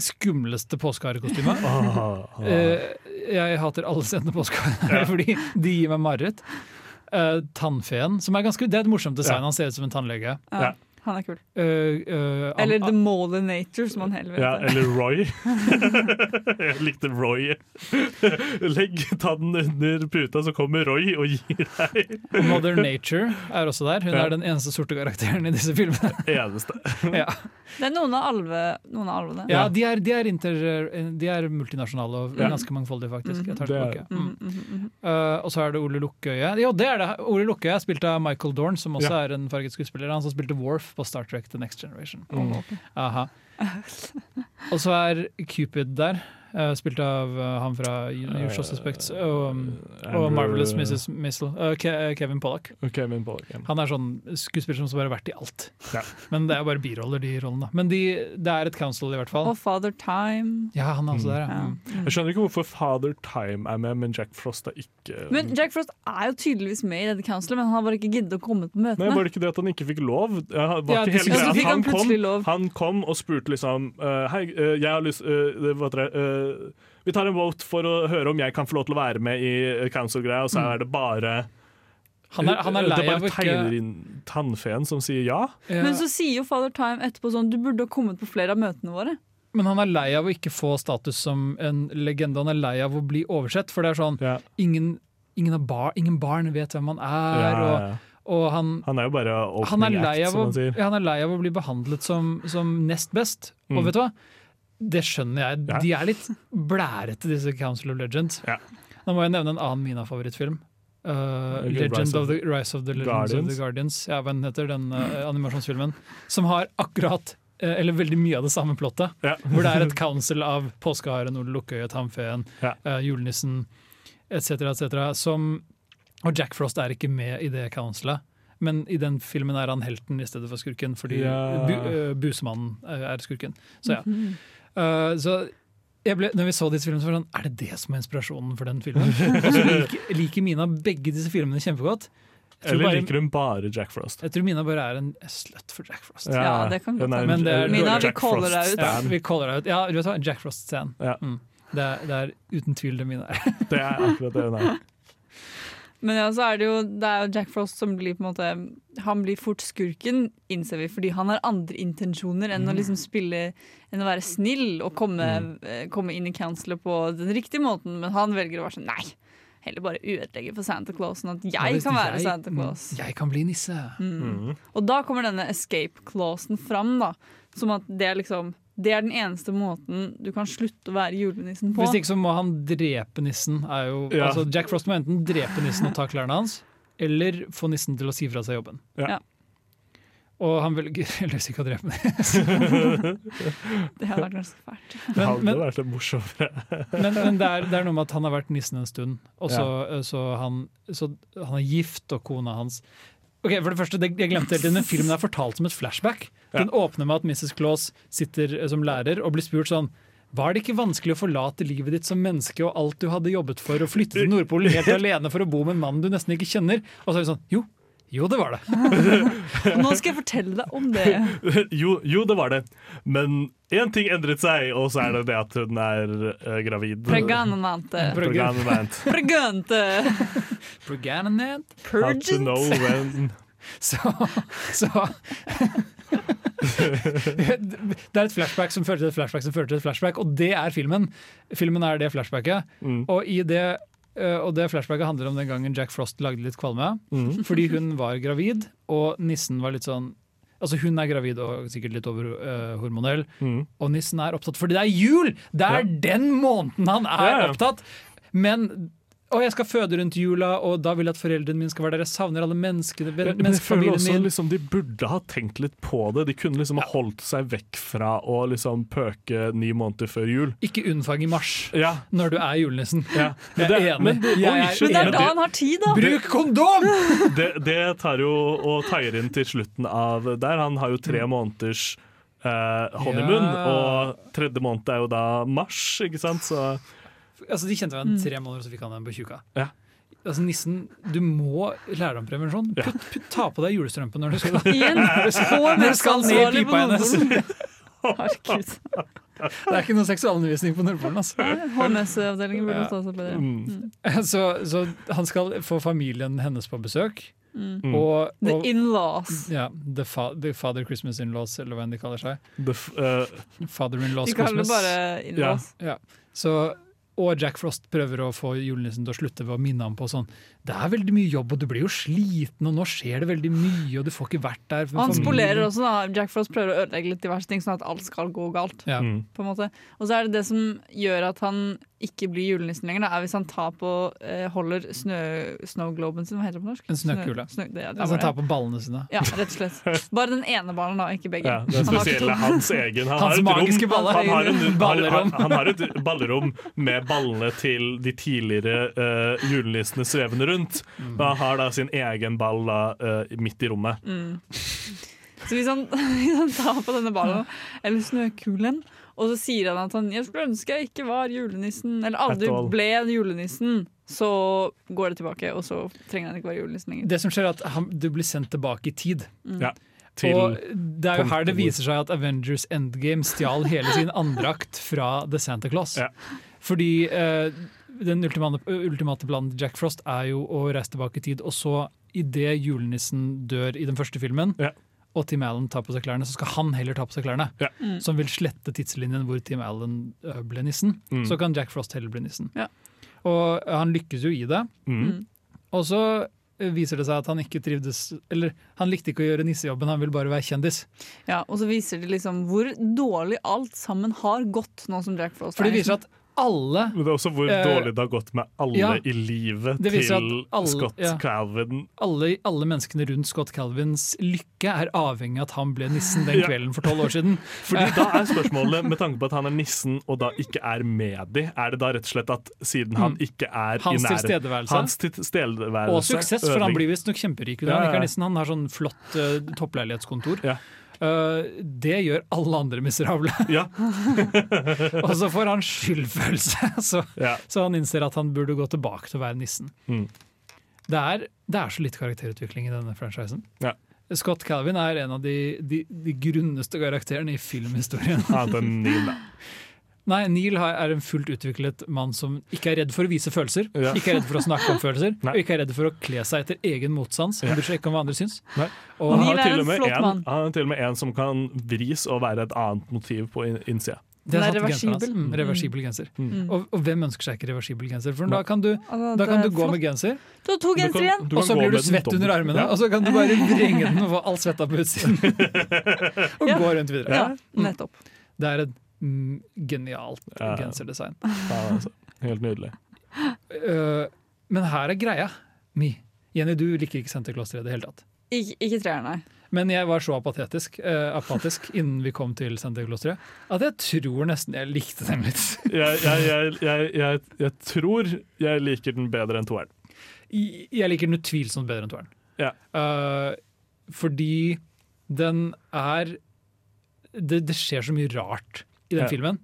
skumleste påskeharekostyme. [LAUGHS] Ah, ah. Eh, jeg hater alle scenene påskeharer, [LAUGHS] fordi de gir meg mareritt. Eh, tannfeen, som er ganske Det er et morsomt design. Ja. Han ser ut som en tannlege. Ja. Han er kul. Uh, uh, Eller The Mole Nature, som han heller vet. Ja, det. eller Roy. [LAUGHS] jeg likte Roy. Legg tannen under puta, så kommer Roy og gir deg Mother Nature er også der. Hun Ja. er den eneste sorte karakteren i disse filmene. [LAUGHS] eneste. ja. Det er noen av, alve, noen av alvene. Ja, de er, de, er inter, de er multinasjonale og Ja. ganske mangfoldige, faktisk. Jeg tar Det er- tilbake. Mm. Mhm, mhm, mhm. Uh, og så er det Ole Lukkøye. Jo, det er det! Ole Lukkøye er spilt av Michael Dorn, som også Ja. er en farget skuespiller. Han som spilte Worf på Star Trek The Next Generation. Mm. Aha. [LAUGHS] Og så er Cupid der, uh, spilt av uh, han fra Usual Suspects og, um, og Marvelous Mrs. Missile, uh, Ke Kevin Pollack. Kevin Pollack ja. Han er sånn skuespiller som bare har vært i alt. Ja. Men det er bare biroller, de rollene. Men de, det er et council, i hvert fall. Og Father Time. Ja, han er også der, ja. Ja. Mm. Jeg skjønner ikke hvorfor Father Time er med, men Jack Frost er ikke Men Jack Frost er jo tydeligvis med i dette councilet, men han har bare ikke giddet å komme på møtene. Nei. Var det ikke det at han ikke fikk lov? Ja, var Ja, ikke hele greia så fikk han han, kom, lov. han kom og spurte liksom eh, Hei, eh, jeg har lyst uh, det- det, eh, Vi tar en vote for å høre om jeg kan få lov til å være med i eh, council-greia, og så Mm. er det bare Han er, han er Det lei bare av å ikke tegner inn tannfeen som sier ja. Ja. Men så sier jo Father Time etterpå sånn Du burde ha kommet på flere av møtene våre. Men han er lei av å ikke få status som en legende. Han er lei av å bli oversett. For det er sånn ja. ingen, ingen, av bar, ingen barn vet hvem han er. ja, Og, ja. og han, Han er jo bare han, er opening act, som man sier. ja, han er lei av å bli behandlet som, som nest best. Og Mm. vet du hva? Det skjønner jeg. Ja. De er litt blærete, disse Council of Legends. Ja. Nå må jeg nevne en annen Mina-favorittfilm. Uh, Legend Rise of of the, Rise of the Legends of the Guardians. Ja, hva den heter den uh, animasjonsfilmen. Som har akkurat, uh, eller veldig mye av det samme plottet. Ja. Hvor det er et council av påskeharen, Ole Lukkøye, Tamfeen, Ja. uh, julenissen etc. etc. Som Og Jack Frost er ikke med i det councilet. Men i den filmen er han helten i stedet for skurken, fordi Ja. bu, uh, busemannen uh, er skurken. Så ja. Mhm. Uh, så jeg ble, når vi så disse filmene, så var det sånn Er det det som er inspirasjonen for den filmen? Så liker, liker Mina begge disse filmene kjempegodt. Eller bare, liker hun bare Jack Frost? jeg tror Mina bare er en slut for Jack Frost. Ja, det kan godt det er- Mina, vi caller deg ut. Ja, vi caller deg ut. Ja, du vet hva? Jack Frost-scenen. Ja. Mm. Det, er- det er uten tvil det Mina er. Det er akkurat det hun er. Men ja, så er det jo det er Jack Frost som blir på en måte Han blir fort skurken, innser vi, fordi han har andre intensjoner enn å Mm. liksom spille Enn å være snill og komme, eh, komme inn i counselet på den riktige måten. Men han velger å være sånn nei, heller bare ødelegge for Santa Claus, sånn at jeg kan være jeg- Santa mm, Claus. Jeg kan bli nisse. Mm. Mm. Og da kommer denne escape-clausen fram, da. Som at det er liksom Det er den eneste måten du kan slutte å være julenissen på. Hvis ikke så må han drepe nissen. Er jo, Ja. altså Jack Frost må enten drepe nissen og ta klærne hans, eller få nissen til å si fra seg jobben. Ja. Ja. Og han velger [LAUGHS] heldigvis ikke å drepe nissen. Det hadde vært ganske fælt. Det Men, hadde vært morsommere. men, men det, er, det er noe med at han har vært nissen en stund, og så, så, han, så han er gift, og kona hans Ok, for det første, Jeg glemte helt Den filmen er fortalt som et flashback. Den åpner med at Mrs. Claus sitter eh, som lærer og blir spurt sånn var det ikke vanskelig å forlate livet ditt som menneske og alt du hadde jobbet for, og flytte til Nordpolen helt [LAUGHS] alene for å bo med en mann du nesten ikke kjenner? Og så er det sånn Jo, jo det var det. [LAUGHS] Nå skal jeg fortelle deg om det. [LAUGHS] Jo, jo, det var det. Men én ting endret seg, og så er det det at hun er uh, gravid. Preganante. Preganante. Pregante. [LAUGHS] Purgent. How to know when Så, så Det er et flashback som fører til et flashback som fører til et flashback, og det er filmen. Filmen er det flashbacket. Mm. Og, i det, og det flashbacket handler om den gangen Jack Frost lagde litt kvalme. Mm. Fordi hun var gravid, og nissen var litt sånn Altså Hun er gravid og sikkert litt overhormonell, uh, Mm. og nissen er opptatt fordi det er jul! Det er den måneden han er Ja, ja. opptatt! Men og jeg skal føde rundt jula, og da vil jeg at foreldrene mine skal være der. Jeg savner alle menneskene, Men men jeg føler også min. liksom, de burde ha tenkt litt på det. De kunne liksom ha holdt seg vekk fra å liksom pøke ni måneder før jul. Ikke unnfang i mars Ja, når du er julenissen. ja. Jeg er enig. Men det, Jeg er shit, Men det er men da han har tid, da! Bruk kondom! det, det tar jo og taier inn til slutten av der. Han har jo tre måneders eh, honeymoon, Mm. Ja. og tredje måned er jo da mars, ikke sant? Så Altså, de kjente hverandre tre måneder, så fikk han den på tjuka. Ja. Altså, nissen, du må lære om prevensjon. Ja. Putt, putt, ta på deg julestrømpe når du skal [LAUGHS] Igjen [LAUGHS] Når du skal ned i pipa hennes. [LAUGHS] Herregud. Det er ikke noe seksualundervisning på Nordpolen. Altså. HMS-avdelingen burde Ja. stå seg bedre. Mm. Så, så han skal få familien hennes på besøk. Mm. Og, The in-laws. ja, the, fa the Father Christmas in-laws, eller hva enn de kaller seg. The f eh, Father in-laws Christmas. De kaller det bare in-laws. Så, og Jack Frost prøver å få julenissen til å slutte ved å minne ham på sånn Det er veldig mye jobb, og du blir jo sliten, og nå skjer det veldig mye, og du får ikke vært der. Han spolerer også, da. Jack Frost prøver å ødelegge litt diverse ting, sånn at alt skal gå galt. Ja. mm. Og så er det det som gjør at han ikke blir julenissen lenger, da, er hvis han tar på eh, holder snø, snowgloben sin, hva heter det på norsk? En snøkule. Snø, snø, det, ja, det Altså han tar på ballene sine. Ja, rett og slett. Bare den ene ballen, da, ikke begge. Ja, det er Han spesielle to. hans egen. Han Hans har et magiske rom, baller. Han har, en, har, Ballerom. han, han har et ballerom med ballene til de tidligere uh, julenissene svevende rundt. Mm. Og han har da sin egen ball da, uh, midt i rommet. Mm. Så hvis han, [LAUGHS] hvis han tar på denne ballen, eller snøkulen, og så sier han at han 'jeg skulle ønske jeg ikke var julenissen', eller aldri ble julenissen, så går det tilbake, og så trenger han ikke være julenissen lenger. Det som skjer er at han, Du blir sendt tilbake i tid. Ja, til, og det er jo her det viser seg at Avengers Endgame stjal hele sin andre akt fra The Santa Claus. Ja. Fordi eh, den ultimate, ultimate planen til Jack Frost er jo å reise tilbake i tid, og så idet julenissen dør i den første filmen, Ja. Og Tim Allen tar på seg klærne, så skal han heller ta på seg klærne. Ja. Mm. Som vil slette tidslinjen hvor Tim Allen eh, ble nissen. Mm. Så kan Jack Frost heller bli nissen. Ja. Og han lykkes jo i det. mm. Og så eh, viser det seg at han ikke trivdes Eller han likte ikke å gjøre nissejobben, han ville bare være kjendis. Ja, og så viser det liksom hvor dårlig alt sammen har gått nå som Jack Frost For det er viser at alle Men det er også hvor Eh, dårlig det har gått med alle ja. i livet til alle- Scott ja. Calvin. alle, alle menneskene rundt Scott Calvins lykke er avhengig av at han ble nissen den kvelden for tolv år siden. [LAUGHS] Fordi da er spørsmålet, med tanke på at han er nissen og da ikke er med de, er det da rett og slett at siden han Mm. ikke er Hans i nærheten tilstedeværelse. Hans tilstedeværelse Og suksess, for han blir visstnok kjemperik. Ja, Han, ja. er nissen, han har sånn flott uh, toppleilighetskontor. Ja. Uh, det gjør alle andre miserable. [LAUGHS] Ja, [LAUGHS] Og så får han skyldfølelse, [LAUGHS] så, ja. så han innser at han burde gå tilbake til å være nissen. Mm. Det, er, det er så litt karakterutvikling i denne franchisen. Ja. Scott Calvin er en av de, de, de grunneste karakterene i filmhistorien. ja, den. Nei, Neil er en fullt utviklet mann som ikke er redd for å vise følelser, Ja. ikke er redd for å snakke om følelser, [LAUGHS] Nei. og ikke er redd for å kle seg etter egen motsans. Han Ja. bryr seg ikke om hva andre syns. Nei. Og Han har, er til en og med en, han har til og med en som kan vris og være et annet motiv på innsida. det Den er reversibel. Mm, reversibel genser. Mm. Og, og hvem ønsker seg ikke reversibel genser? For da kan du, Altså, da kan du gå med genser, Du har to gensere igjen! og så blir du svett under armene, Ja. og så kan du bare [LAUGHS] vrenge den og få all svetta på utsiden. [LAUGHS] og Ja. gå rundt videre. Ja, nettopp. Det er et mm, genialt Ja. genserdesign. Ja, altså. Helt nydelig. Uh, [LAUGHS] men her er greia mi. Jenny, du liker ikke Santa Claus 3 i det hele tatt. Ikke, ikke treeren, nei. Men jeg var så apatetisk, uh, apatisk innen vi kom til Santa Claus 3 at jeg tror nesten jeg likte den litt. [LAUGHS] Jeg, jeg, jeg, jeg, jeg, jeg tror jeg liker den bedre enn toeren. Jeg liker den utvilsomt bedre enn toeren. Ja. Uh, fordi den er det, det skjer så mye rart i den Ja. filmen.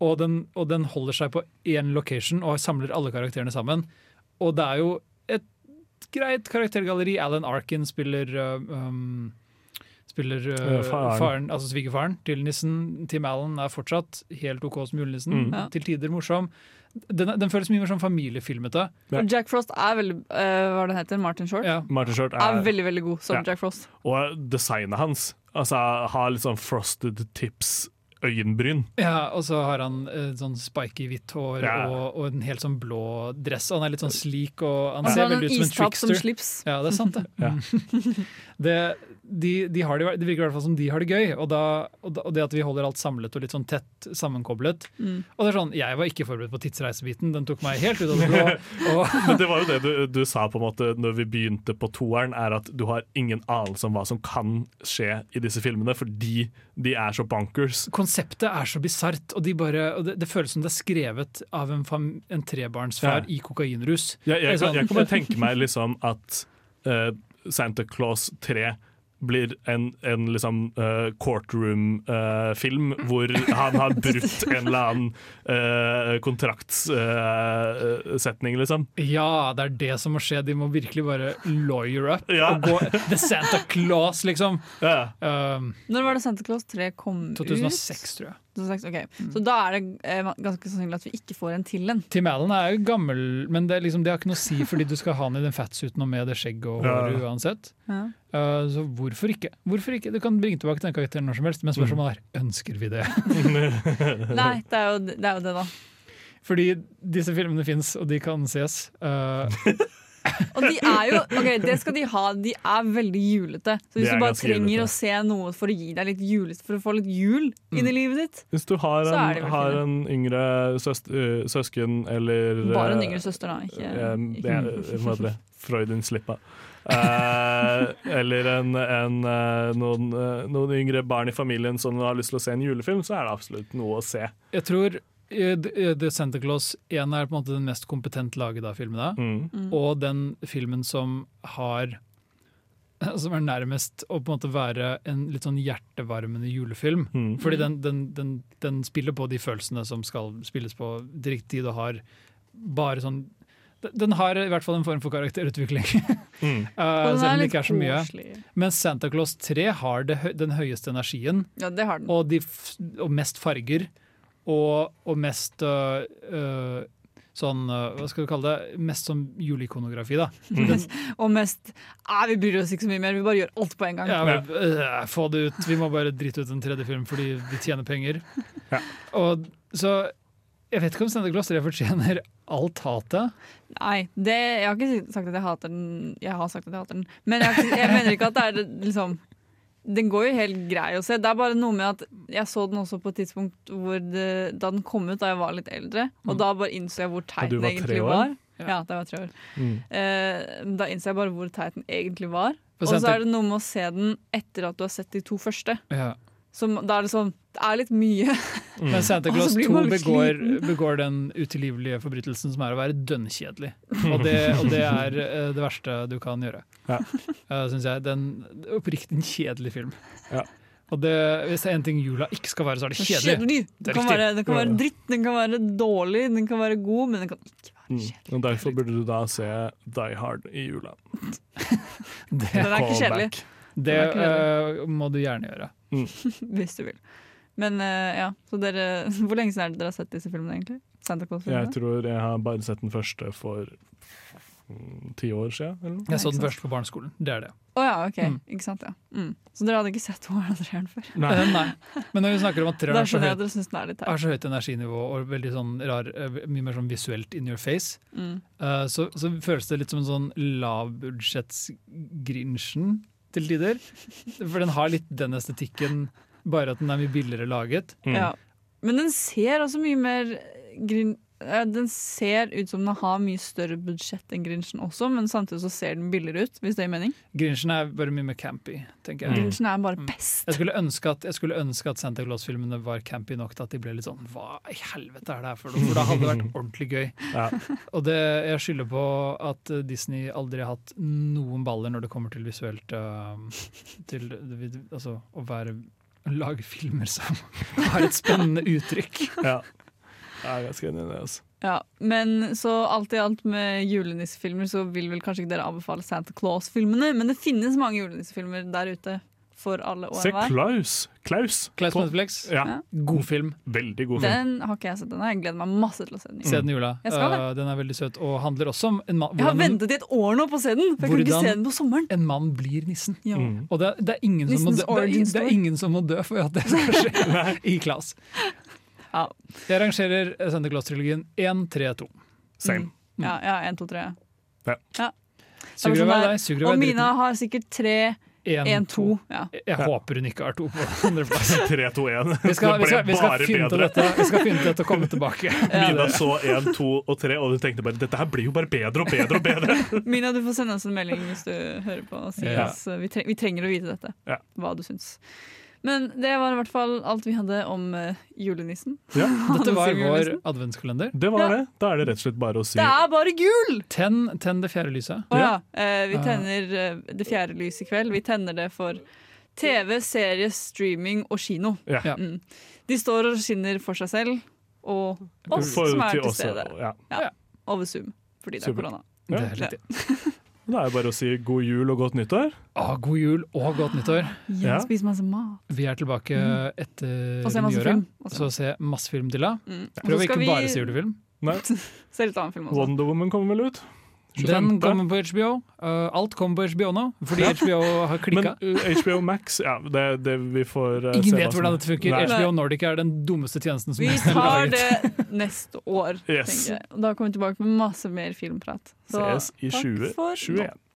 Og den, og den holder seg på én location og samler alle karakterene sammen. Og det er jo et greit karaktergalleri. Alan Arkin spiller uh, um, Spiller uh, faren. faren, altså svigerfaren til nissen. Tim Allen er fortsatt helt OK som julenissen. Mm. Ja. Til tider morsom. Den, den føles mye mer som familiefilmete. Ja. Jack Frost er veldig uh, Hva det han heter? Martin Short? Ja. Martin Short Er er veldig, veldig god som Ja. Jack Frost. Og designet hans altså, har litt sånn frosted tips øyenbryn. Ja, og så har han uh, sånn spiky hvitt hår Ja. og, og en helt sånn blå dress. Han er litt sånn slik og han ja. ser veldig ut som en trickster. som slips. Ja, det er sant, det. Ja. [LAUGHS] Det, de, de har det, det virker i hvert fall som de har det gøy, og, da, og, da, og det at vi holder alt samlet og litt sånn tett sammenkoblet. Mm. Og det er sånn, Jeg var ikke forberedt på tidsreisebiten, den tok meg helt ut av det blå. [LAUGHS] Og, Men det var jo det du, du sa på en måte når vi begynte på toeren, er at du har ingen anelse om hva som kan skje i disse filmene, fordi de er så bunkers. konseptet er så bisart, og, de bare, og det, det føles som det er skrevet av en, fam, en trebarnsfar Ja. i kokainrus. Jeg, jeg, kan, sånn- jeg kan bare tenke meg liksom at uh, Santa Claus 3 blir en, en liksom uh, courtroom-film hvor han har brutt en eller annen uh, kontraktssetning, liksom. Ja, det er det som må skje. De må virkelig bare lawyer up. Ja. Og gå The Santa Claus, liksom. Ja. Um, Når var det Santa Claus 3 kom ut? 2006, tror jeg. 2006, ok. Mm. Så da er det eh, ganske sannsynlig at vi ikke får en til en. Tim Allen er jo gammel, men det, er liksom, det har ikke noe å si fordi du skal ha han i den fatsuiten og med det skjegget og Ja. håret uansett. Ja. Uh, så hvorfor ikke? Hvorfor ikke? Du kan bringe tilbake den karakteren når som helst, men spørsmålet er ønsker vi det. [LAUGHS] Nei, det er, jo, det er jo det, da. Fordi disse filmene fins, og de kan ses. Uh, [LAUGHS] Og de er jo, ok, det skal de ha, de er veldig julete. Så hvis du bare trenger julete. å se noe for å gi deg litt julete, for å få litt jul inn i livet ditt Hvis du har en, har en yngre søst, øh, søsken eller Bare en yngre søster, da. Ikke, ikke det er- det? Freudin slippa. [LAUGHS] Eh, eller en, en, noen, noen yngre barn i familien som har lyst til å se en julefilm, så er det absolutt noe å se. jeg tror The The Santa Claus 1 er på en måte den mest kompetent laget av filmene. Mm. Og den filmen som har [LAUGHS] Som er nærmest å på en måte være en litt sånn hjertevarmende julefilm. Mm. Fordi den, den, den, den spiller på de følelsene som skal spilles på til riktig tid, og har bare sånn Den har i hvert fall en form for karakterutvikling, [LAUGHS] Mm. uh, selv om det ikke er så mye. koselig. Mens Santa Claus 3 har det, den høyeste energien Ja, det har den. og, de og mest farger. Og, og mest øh, øh, sånn øh, Hva skal du kalle det? Mest som juleikonografi, da. [LAUGHS] Og mest ah, Vi bryr oss ikke så mye mer, vi bare gjør alt på en gang. Ja, vi, øh, få det ut. Vi må bare drite ut en tredje film fordi vi tjener penger. [LAUGHS] Ja. Og så Jeg vet ikke om Stende Kloster 3 fortjener alt hatet. Nei, det, jeg har ikke sagt at jeg hater den. Jeg har sagt at jeg hater den. Men jeg, ikke- jeg mener ikke at det er liksom Den går jo helt grei å se. Det er bare noe med at jeg så den også på et tidspunkt det, da den kom ut da jeg var litt eldre. Og Mm. da bare innså jeg hvor teit den egentlig var. Ja. Ja, da jeg var tre år. Mm. Uh, da innså jeg bare hvor teit den egentlig var. Og så er det noe med å se den etter at du har sett de to første. Ja. Som, da er det sånn Det er litt mye. Mm. Men Santa [LAUGHS] Claus 2 begår, begår den utilgivelige forbrytelsen som er å være dønnkjedelig. [LAUGHS] Og det, og det er eh, det verste du kan gjøre, Ja. [LAUGHS] uh, syns jeg. Det er en oppriktig en kjedelig film. Ja. Og det, hvis det er en ting jula ikke skal være, så er det kjedelig. Kjedelig. Det Den kan, være, den kan være dritt, den kan være dårlig, den kan være god, men den kan ikke være Mm. kjedelig. Og Derfor burde du da se Die Hard i jula. Det, Den er ikke kjedelig, det Den eh, må du gjerne gjøre. hvis du vil. Men eh, ja, så dere [LAUGHS] Hvor lenge siden er det dere har sett disse filmene, egentlig? Santa Jeg Claus-filmene? tror jeg har bare sett den første for mm, ti år siden. Eller noe. Jeg så den først på barneskolen. Det er det. Å ja, ok. Mm. Ikke sant, ja. Mm. Så dere hadde ikke sett og treeren før? Nei. Nei. Men når vi snakker om at treeren er så jeg høyt er litt er så høyt energinivå og veldig sånn rar, eh, mye mer sånn visuelt in your face, Mm. uh, så, så føles det litt som en sånn lavbudsjetts-Grinchen til tider. For den har litt den estetikken, bare at den er mye billigere laget. Mm. Ja. Men den ser også mye mer grin... eh, Den ser ut som den har mye større budsjett enn Grinchen også, men samtidig så ser den billigere ut, hvis det gir mening. Grinchen er bare mye mer campy, tenker jeg. Mm. Grinchen er bare Mm. best. Jeg skulle, ønske at, jeg skulle ønske at Santa Claus-filmene var campy nok til at de ble litt sånn Hva i helvete er det her for noe? For da hadde det vært [LAUGHS] ordentlig gøy. Ja. Og det, jeg skylder på at eh, Disney aldri har hatt noen baller når det kommer til visuelt uh, Til altså, å være lage filmer som [LAUGHS] har et spennende uttrykk. ja. Jeg er ganske enig i det. Altså. Ja, Men så alt i alt med julenissefilmer så vil vel kanskje ikke dere anbefale Santa Claus-filmene, men det finnes mange julenissefilmer der ute for alle år Se. Klaus! Klaus! Klaus På- Netflix, Ja, Ja. god film. veldig god film. Den har ikke jeg sett ennå. Jeg gleder meg masse til å se den. Se den i jula. Jeg skal det. Eh, den er veldig søt og handler også om en mann, Jeg har ventet i et år nå på å se den, for jeg kan ikke se den på sommeren. en mann blir nissen. Ja. Mm. Og det, det, er ingen som må dø, det, er, det er ingen som må dø for at det skal skje [LAUGHS] i Klaus. Ja. Jeg rangerer Santa Claus-trilogien 1, 3, 2. Same. Ja, ja, en, to, tre. Suger sånn over der- deg, suger Og Mina har sikkert tre, En, en, to. to. Ja. Jeg Ja. håper hun ikke har to på andreplass. 3, 2, 1. Vi skal, vi det skal, ble vi skal finne ut dette Vi skal finne dette og komme tilbake. [LAUGHS] Mina så 1, 2 og 3, og hun tenkte bare dette her blir jo bare bedre og bedre og bedre. [LAUGHS] Mina, du får sende oss en melding hvis du hører på. Og si Ja. oss, vi, tre vi trenger å vite dette. Ja. Hva du syns. Men det var i hvert fall alt vi hadde om eh, julenissen. Ja, [LAUGHS] Dette var vår adventskalender. det var Ja. det. Da er det rett og slett bare å si Det er bare gul! Tenn, tenn det fjerde lyset. Å ja. Ja. eh, vi Ah. tenner eh, det fjerde lyset i kveld. Vi tenner det for TV, serie, streaming og kino. ja. Ja. Mm. De står og skinner for seg selv og oss For som er til til stede ja. over Zoom. Fordi det Super. er korona. Det Ja. er riktig. [LAUGHS] Det er jo bare å si god jul og godt nyttår. Ah, god jul og godt nyttår. Ja, Spis masse mat. Vi er tilbake Mm. etter nyåret. Og. Så se masse film til da. Mm. Prøv ikke vi bare se julefilm. Nei, [LAUGHS] se litt annen film også. Wonder Woman kommer vel ut? Den kommer på HBO. Uh, alt kommer på HBO nå, fordi HBO har Men uh, HBO Max, ja, det, det vi får uh, se Ingen vet hvordan dette funker. Nei. HBO Nordic er den dummeste tjenesten som Vi er tar det neste år, Yes. tenker jeg. Da kommer vi tilbake med masse mer filmprat. Så Ses i takk for nå. 2021.